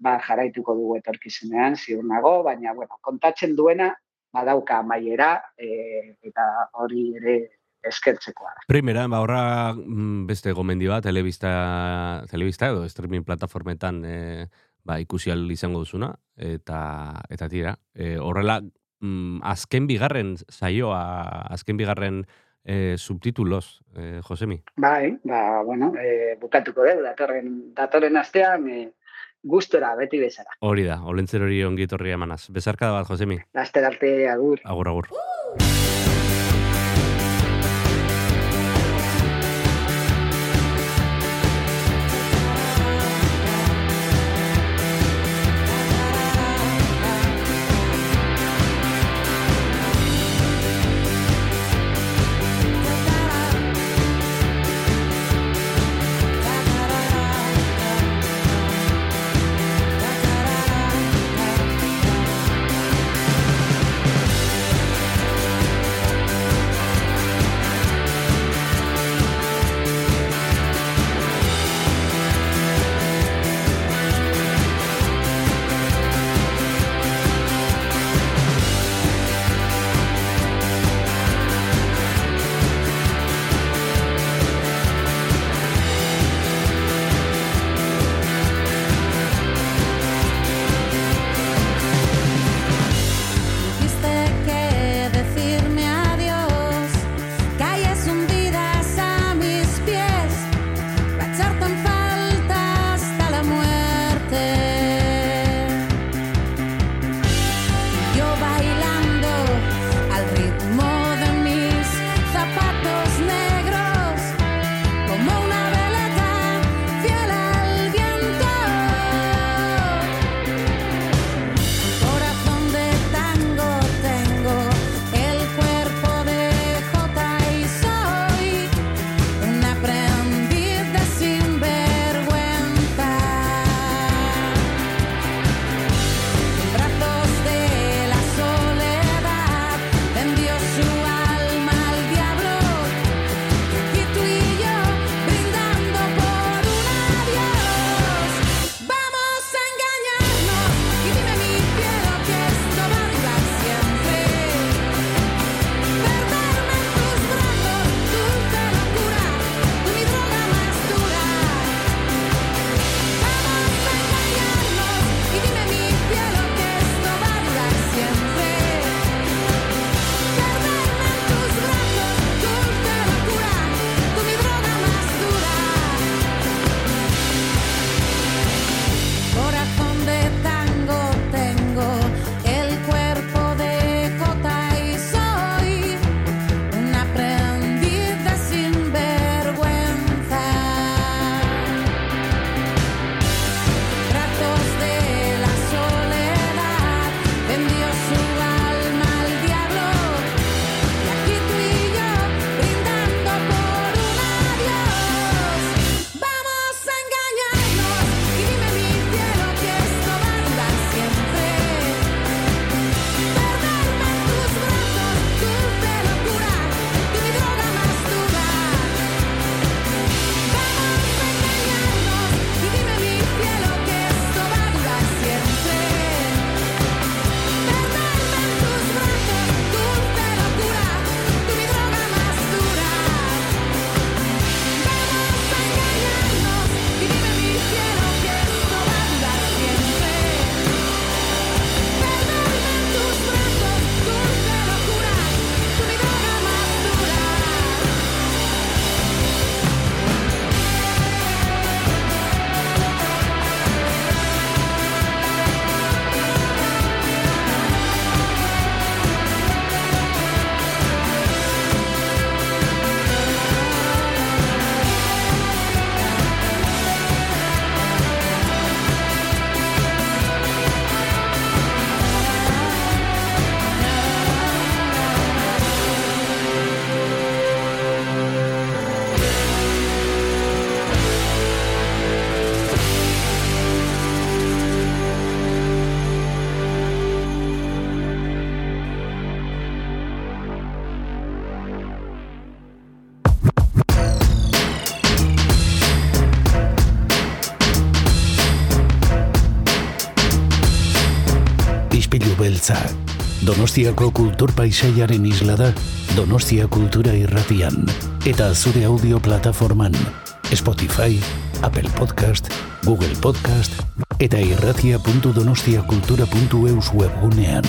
ba, jaraituko dugu etorkizunean, ziur nago, baina, bueno, kontatzen duena, badauka amaiera, e, eta hori ere eskertzekoa da. Primera, ba, horra mm, beste gomendio bat, telebista, telebista edo streaming plataformetan e, ba, ikusi ahal izango duzuna, eta, eta tira. E, horrela, mm, azken bigarren saioa, azken bigarren e, subtitulos, e, Josemi. Bai, ba, bueno, e, bukatuko dugu, datorren, datorren astean, e, gustora, beti bezala. Hori da, olentzer hori ongi etorri emanaz. Bezarkada bat, Josemi. Laster arte, agur. Agur, agur. Donostiako kultur paisaiaren isla da Donostia Kultura Irratian eta zure audio plataforman Spotify, Apple Podcast, Google Podcast eta irratia.donostiakultura.eus webgunean.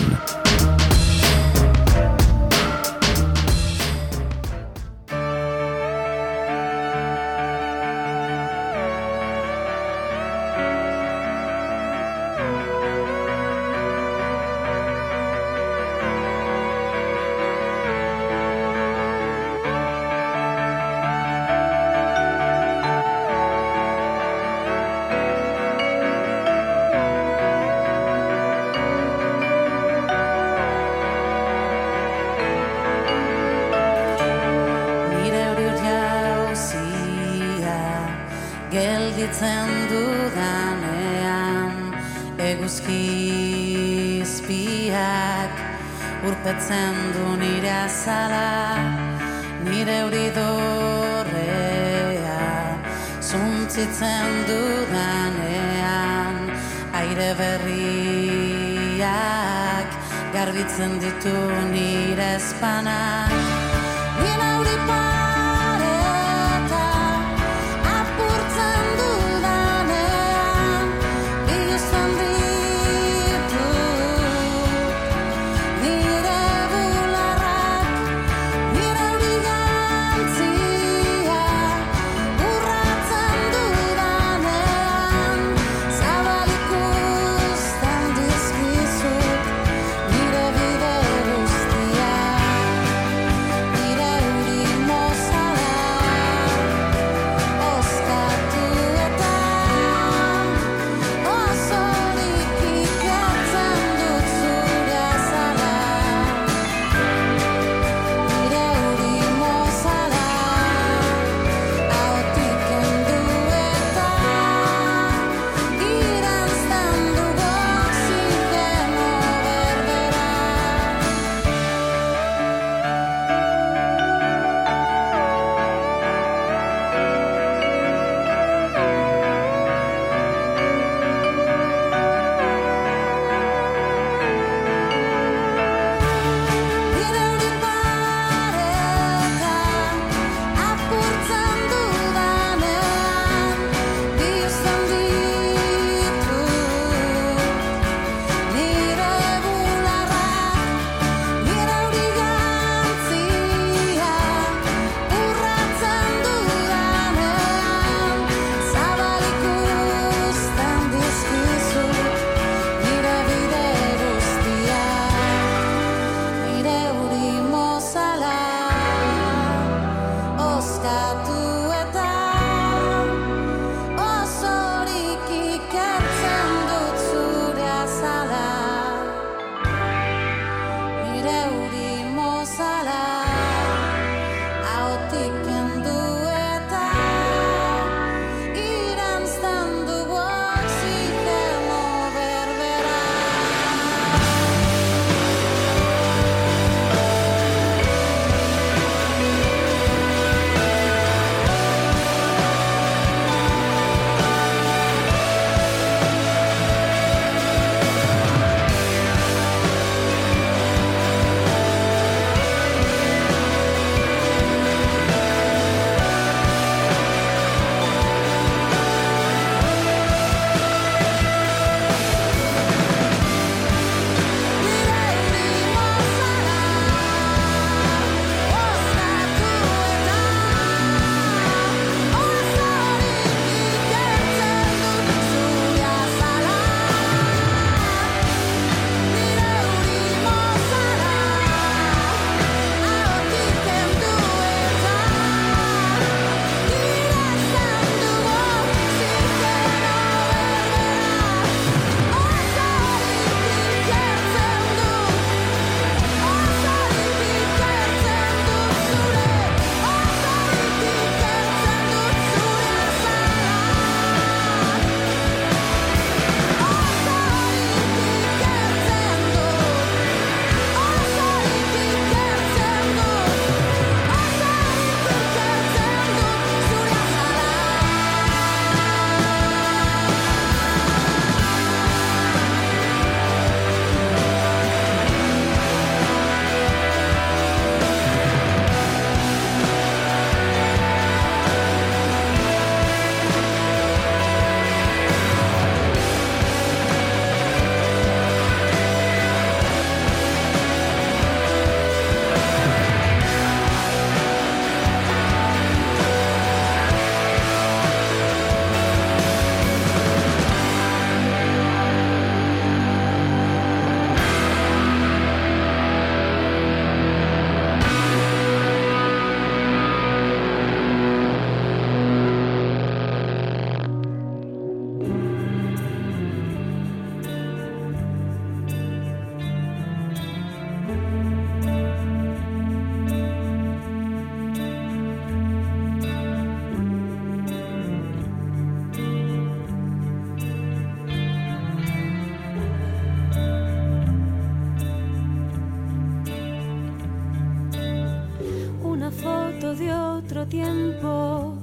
Tiempo,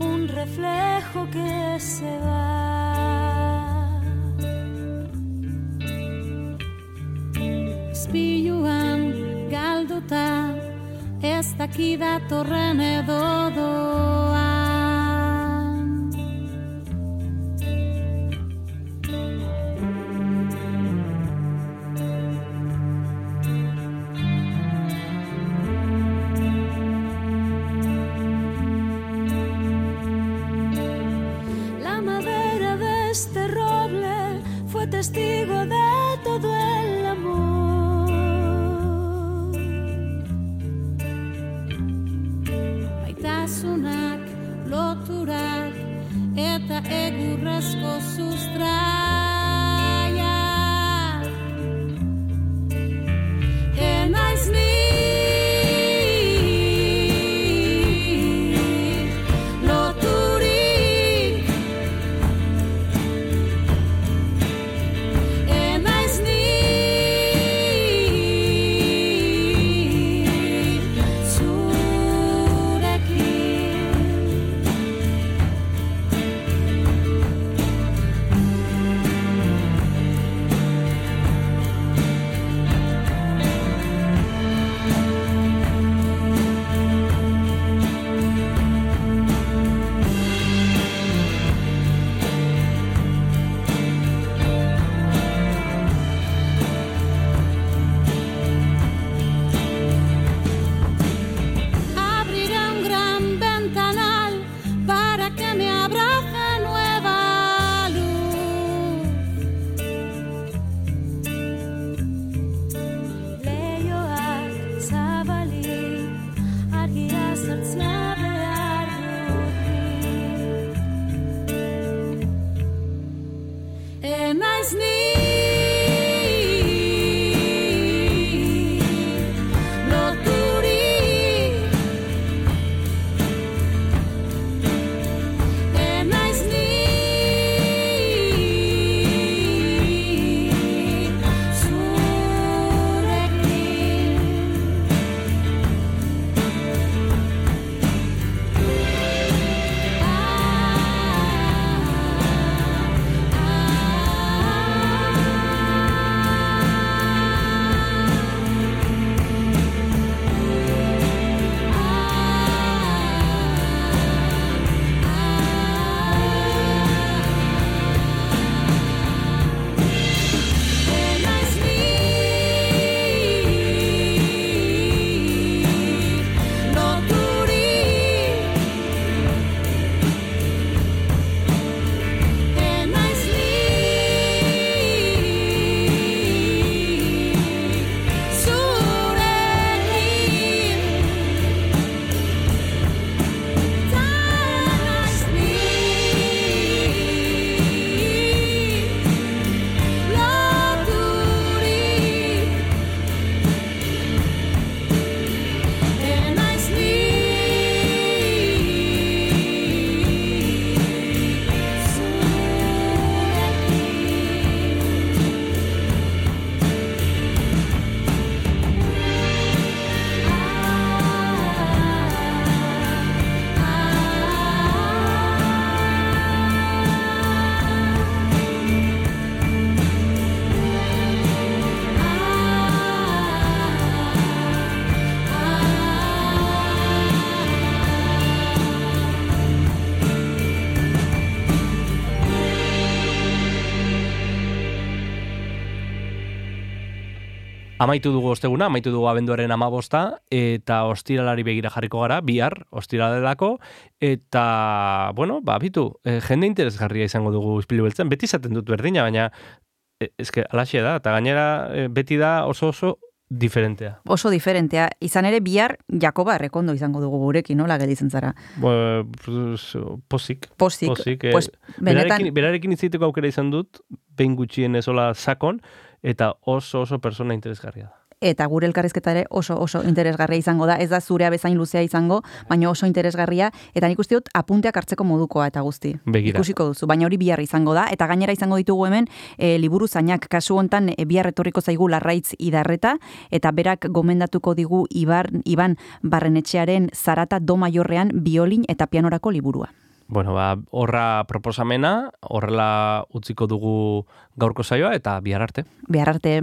un reflejo que se va. Spiluan galduta, ez daki datorren Amaitu dugu osteguna, amaitu dugu abenduaren amabosta, eta ostiralari begira jarriko gara, bihar, ostiralerako, eta, bueno, ba, bitu, e, jende interesgarria izango dugu izpilu beltzen, beti izaten dut berdina, baina, e, eske, alaxe da, eta gainera, e, beti da oso oso diferentea. Oso diferentea. Izan ere bihar Jakoba errekondo izango dugu gurekin, nola gelditzen zara. Bo, pues, posik. Pozik, eh, pues, benetan- berarekin, berarekin izaiteko aukera izan dut, behin gutxien ezola sakon, eta oso oso persona interesgarria da. eta gure elkarrizketa ere oso oso interesgarria izango da. Ez da zurea bezain luzea izango, baina oso interesgarria eta nik uste dut apunteak hartzeko modukoa eta guzti. Begira. Ikusiko duzu, baina hori bihar izango da eta gainera izango ditugu hemen e, liburu zainak kasu hontan e, bihar etorriko zaigu larraitz idarreta eta berak gomendatuko digu Ibar, Iban Barrenetxearen Zarata do Maiorrean biolin eta pianorako liburua. Bueno, ba, horra proposamena, horrela utziko dugu gaurko saioa eta bihar arte. Bihar arte.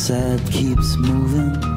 said keeps moving.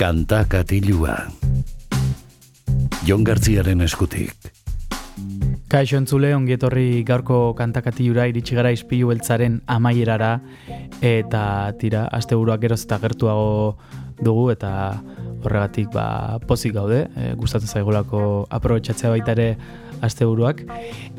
Kanta katilua. Jon Gartziaren eskutik. Kaixo entzule, ongietorri gaurko kantakatiura iritsi gara ispilu beltzaren amaierara eta tira, aste buruak geroz eta gertuago dugu eta horregatik ba, pozik gaude, e, gustatzen zaigulako aprobetsatzea baita ere aste buruak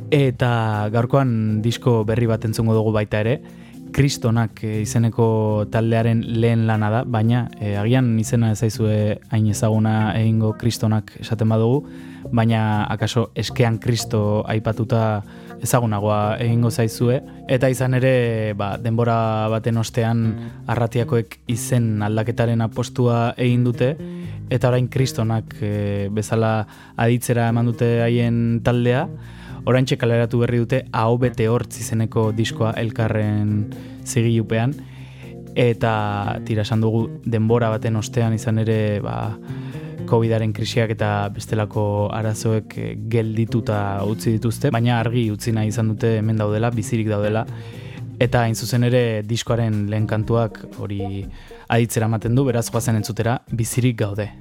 eta gaurkoan disko berri bat entzungo dugu baita ere Kristonak e, izeneko taldearen lehen lana da, baina e, agian izena zaizue hain ezaguna egingo Kristonak esaten badugu, baina akaso eskean Kristo aipatuta ezagunagoa egingo zaizue. Eta izan ere ba, denbora baten ostean arratiakoek izen aldaketaren apostua egin dute eta orain Kristonak e, bezala aditzera eman dute haien taldea Oraintxe kaleratu berri dute AO bete hortz izeneko diskoa elkarren zigilupean eta tira esan dugu denbora baten ostean izan ere ba, Covidaren krisiak eta bestelako arazoek eh, geldituta utzi dituzte, baina argi utzi nahi izan dute hemen daudela, bizirik daudela, eta hain zuzen ere diskoaren lehen kantuak hori aditzera ematen du, beraz goazen entzutera, bizirik gaude.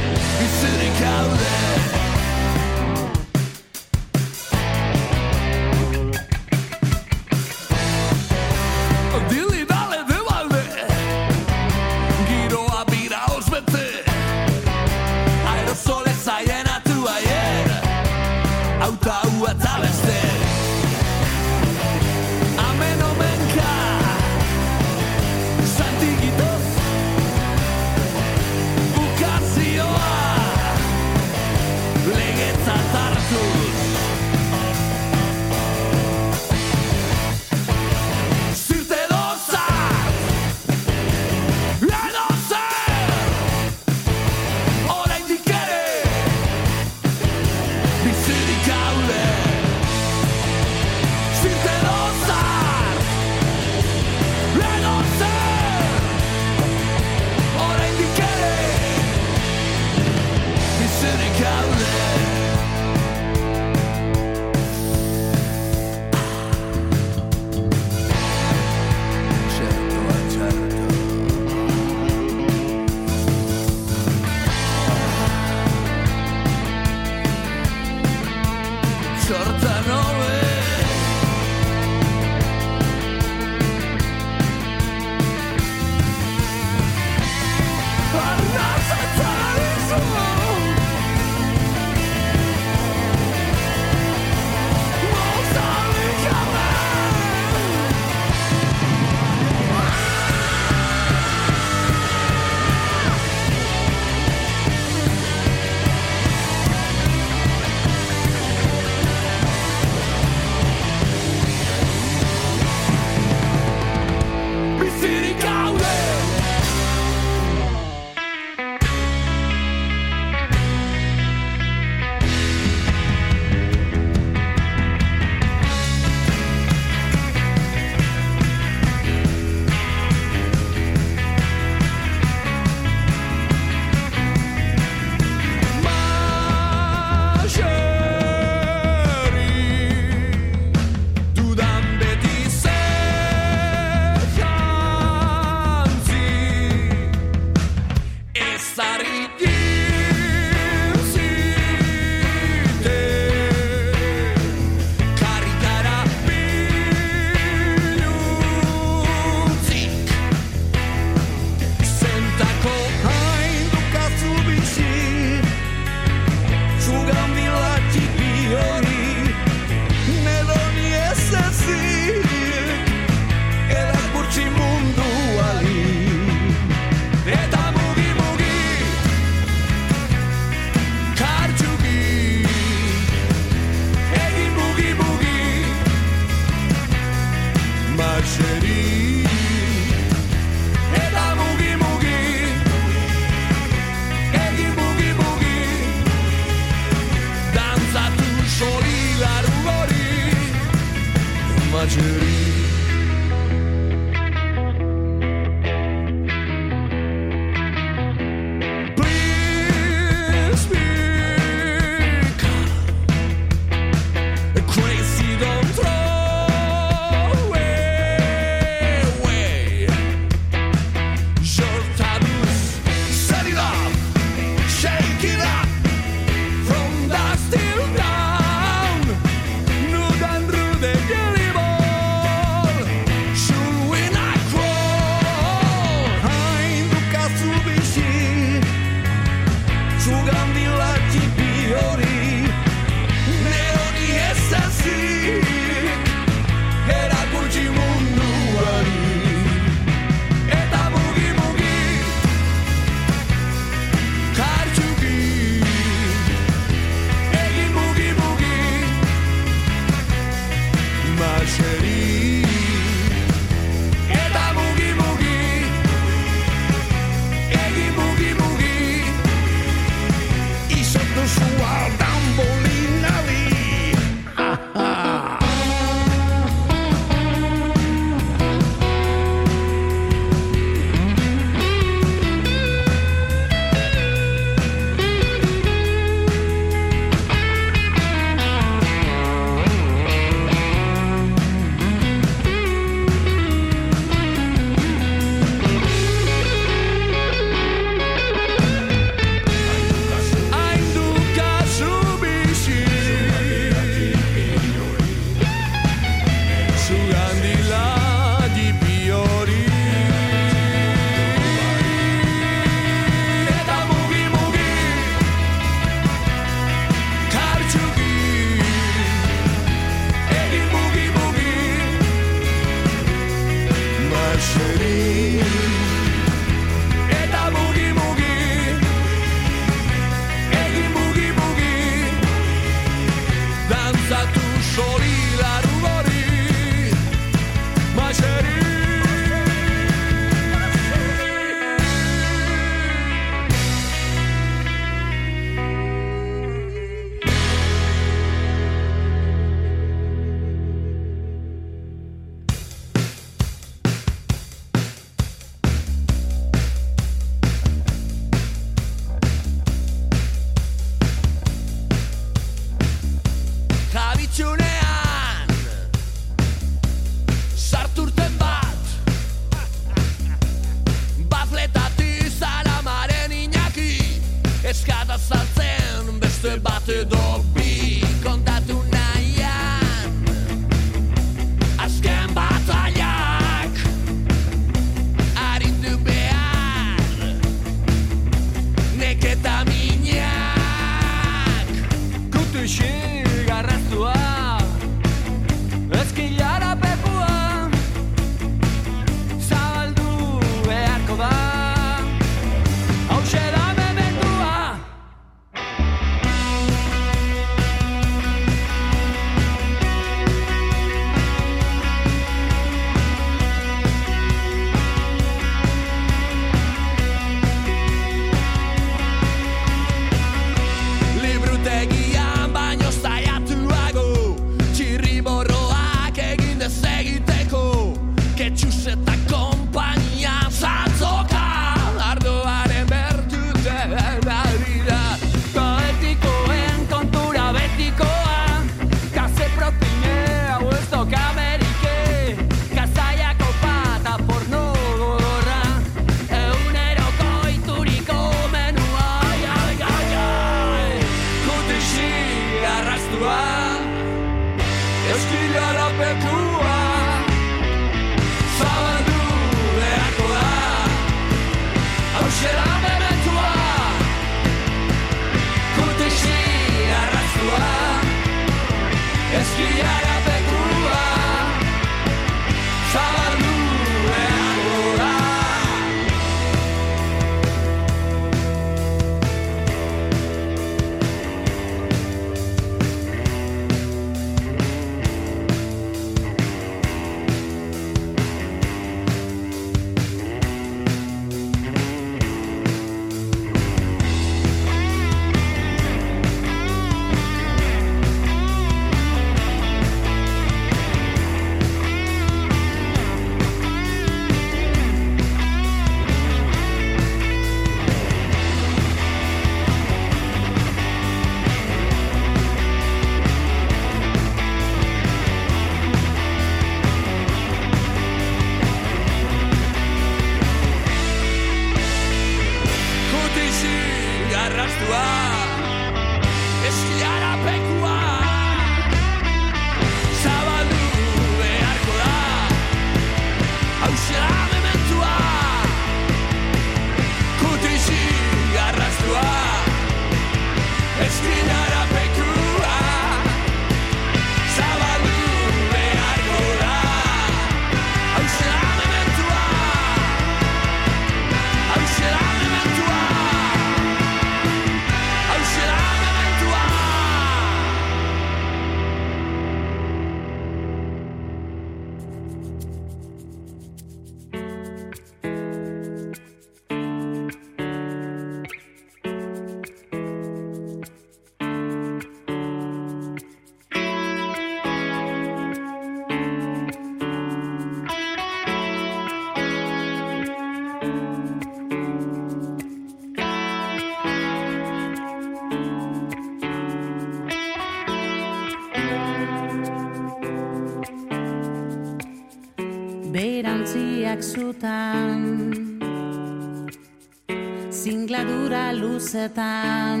Luzetan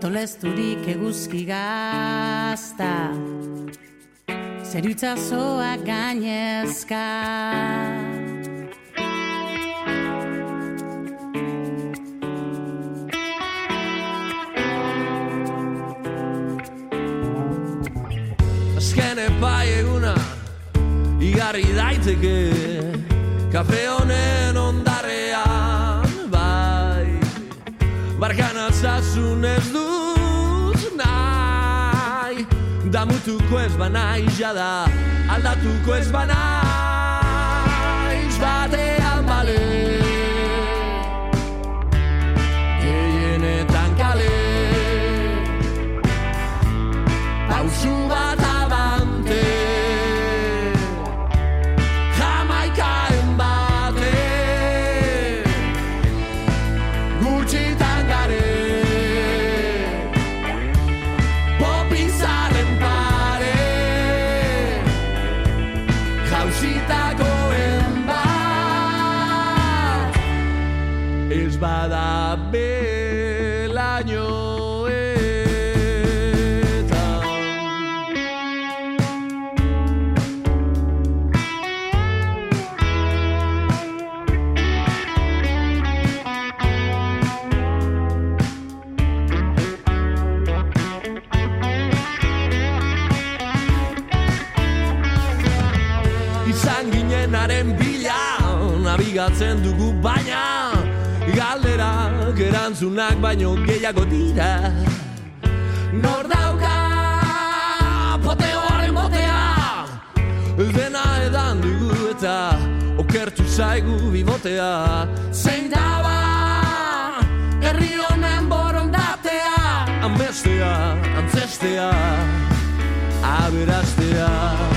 Tolesturik eguzki gazta Zerutzazoa gainezka. Azken epai eguna Igarri daiteke. Kafe honen ondarrean Altzazun ez dut nahi. Damutuko ez banai jada Aldatuko ez banaiz. Batean bale erantzunak baino gehiago dira. Nor dauka Poteoaren botea? Dena edan dugu eta Okertu zaigu bibotea. Zein daba Herri honen borondatea? Amestea, antzestea Aberastea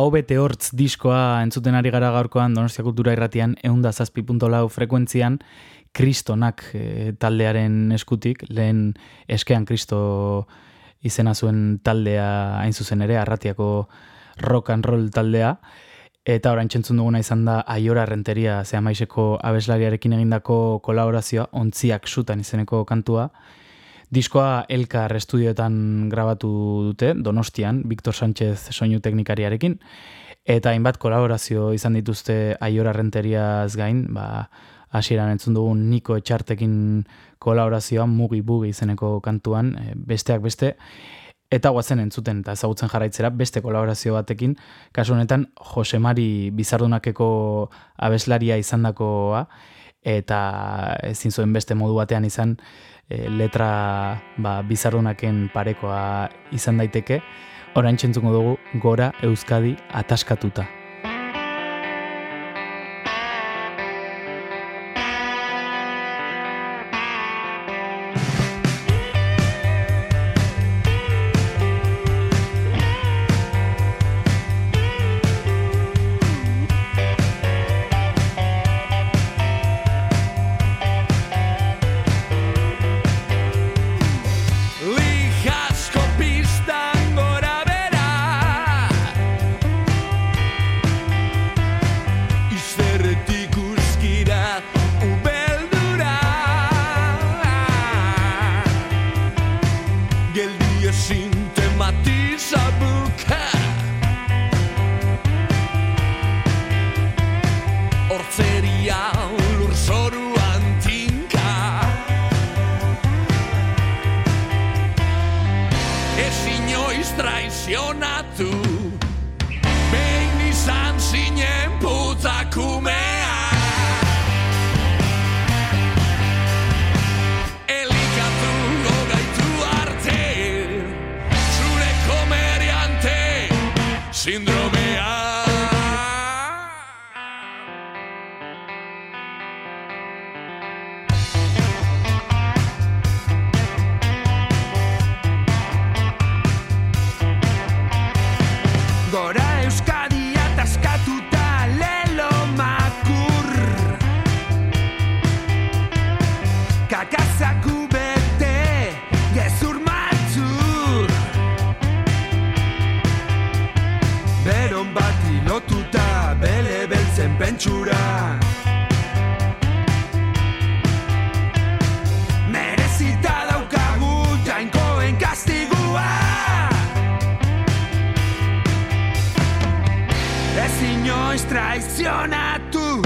Aho bete hortz diskoa entzuten ari gara gaurkoan Donostia Kultura irratian eunda zazpi lau frekuentzian kristonak e, taldearen eskutik, lehen eskean kristo izena zuen taldea hain zuzen ere, arratiako rock and roll taldea, eta orain txentzun duguna izan da aiora renteria zea maiseko abeslariarekin egindako kolaborazioa, ontziak sutan izeneko kantua, Diskoa Elkar estudioetan grabatu dute, Donostian, Victor Sánchez soinu teknikariarekin, eta hainbat kolaborazio izan dituzte aiora renteriaz gain, ba, hasieran entzun dugun Niko Etxartekin kolaborazioa mugi bugi izeneko kantuan, e, besteak beste, eta guazen entzuten eta ezagutzen jarraitzera beste kolaborazio batekin, kasu honetan Josemari Bizardunakeko abeslaria izandakoa eta ezin zuen beste modu batean izan letra ba, bizarrunaken parekoa izan daiteke, orain txentzuko dugu gora Euskadi ataskatuta. Inoiz traizionatu Behin izan zinen putakumea pentsura Merezita daukagu jainkoen kastigua. Ez inoiz traizionatu.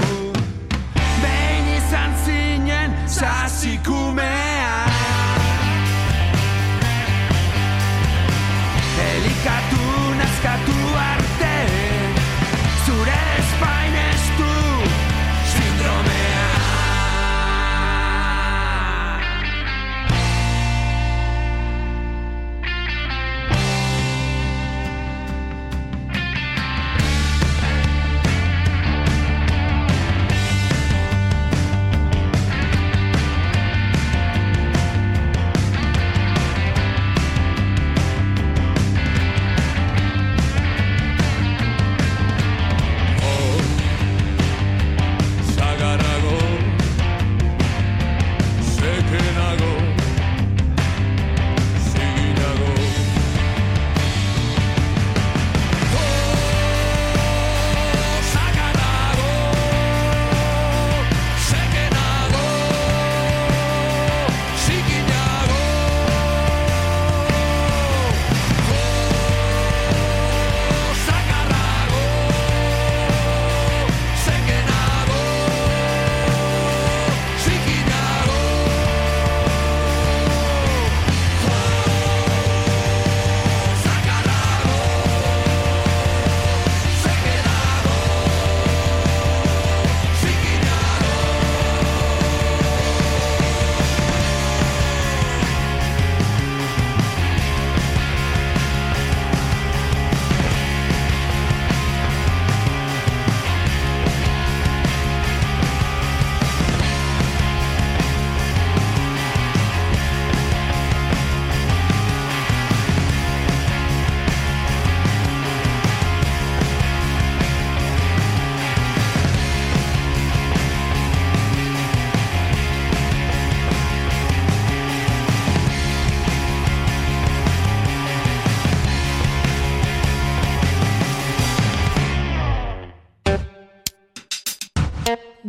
Behin izan zinen zazikumea Elikatu nazkatu arte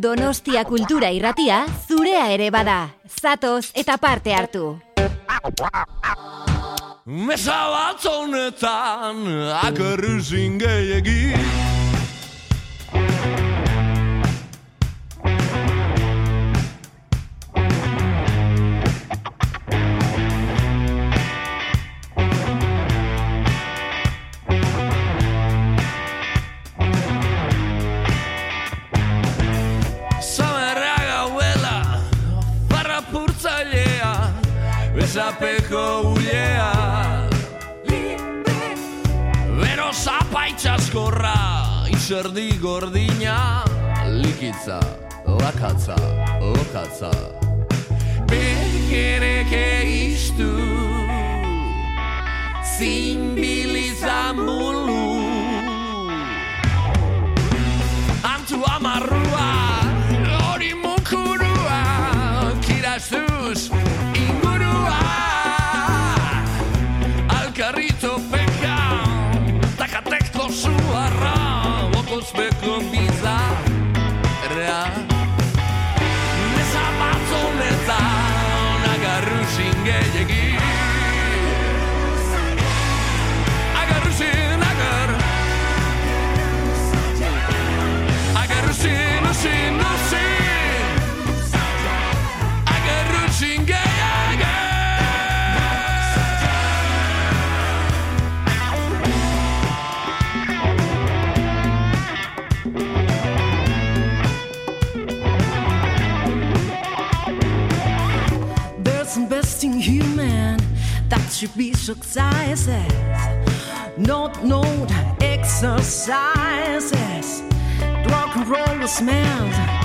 Donostia Kultura Irratia zurea ere bada. Zatoz eta parte hartu. Mesa bat zonetan, akerruzin gehiagin. zapeko ulea Bero zapaitza skorra Izerdi gordina Likitza, lakatza, lokatza Bekerek eiztu Zinbiliza mulu. Antu amarrua Antu amarrua Should be exercises, not, note exercises, rock and roll smells.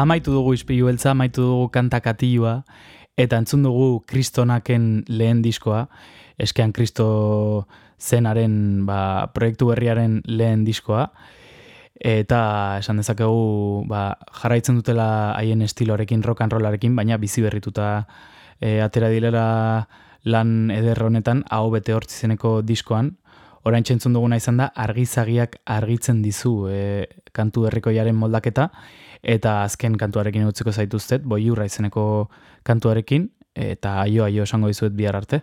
Amaitu dugu izpilu beltza, amaitu dugu kanta katilua, eta entzun dugu kristonaken lehen diskoa, eskean kristo zenaren ba, proiektu berriaren lehen diskoa, eta esan dezakegu ba, jarraitzen dutela haien estiloarekin, rock and rollarekin, baina bizi berrituta e, atera dilera lan eder honetan, hau bete hortzizeneko diskoan, orain txentzun duguna izan da, argizagiak argitzen dizu e, kantu herrikoiaren moldaketa, eta azken kantuarekin utziko zaituztet, boi izeneko kantuarekin, eta aio aio esango dizuet bihar arte.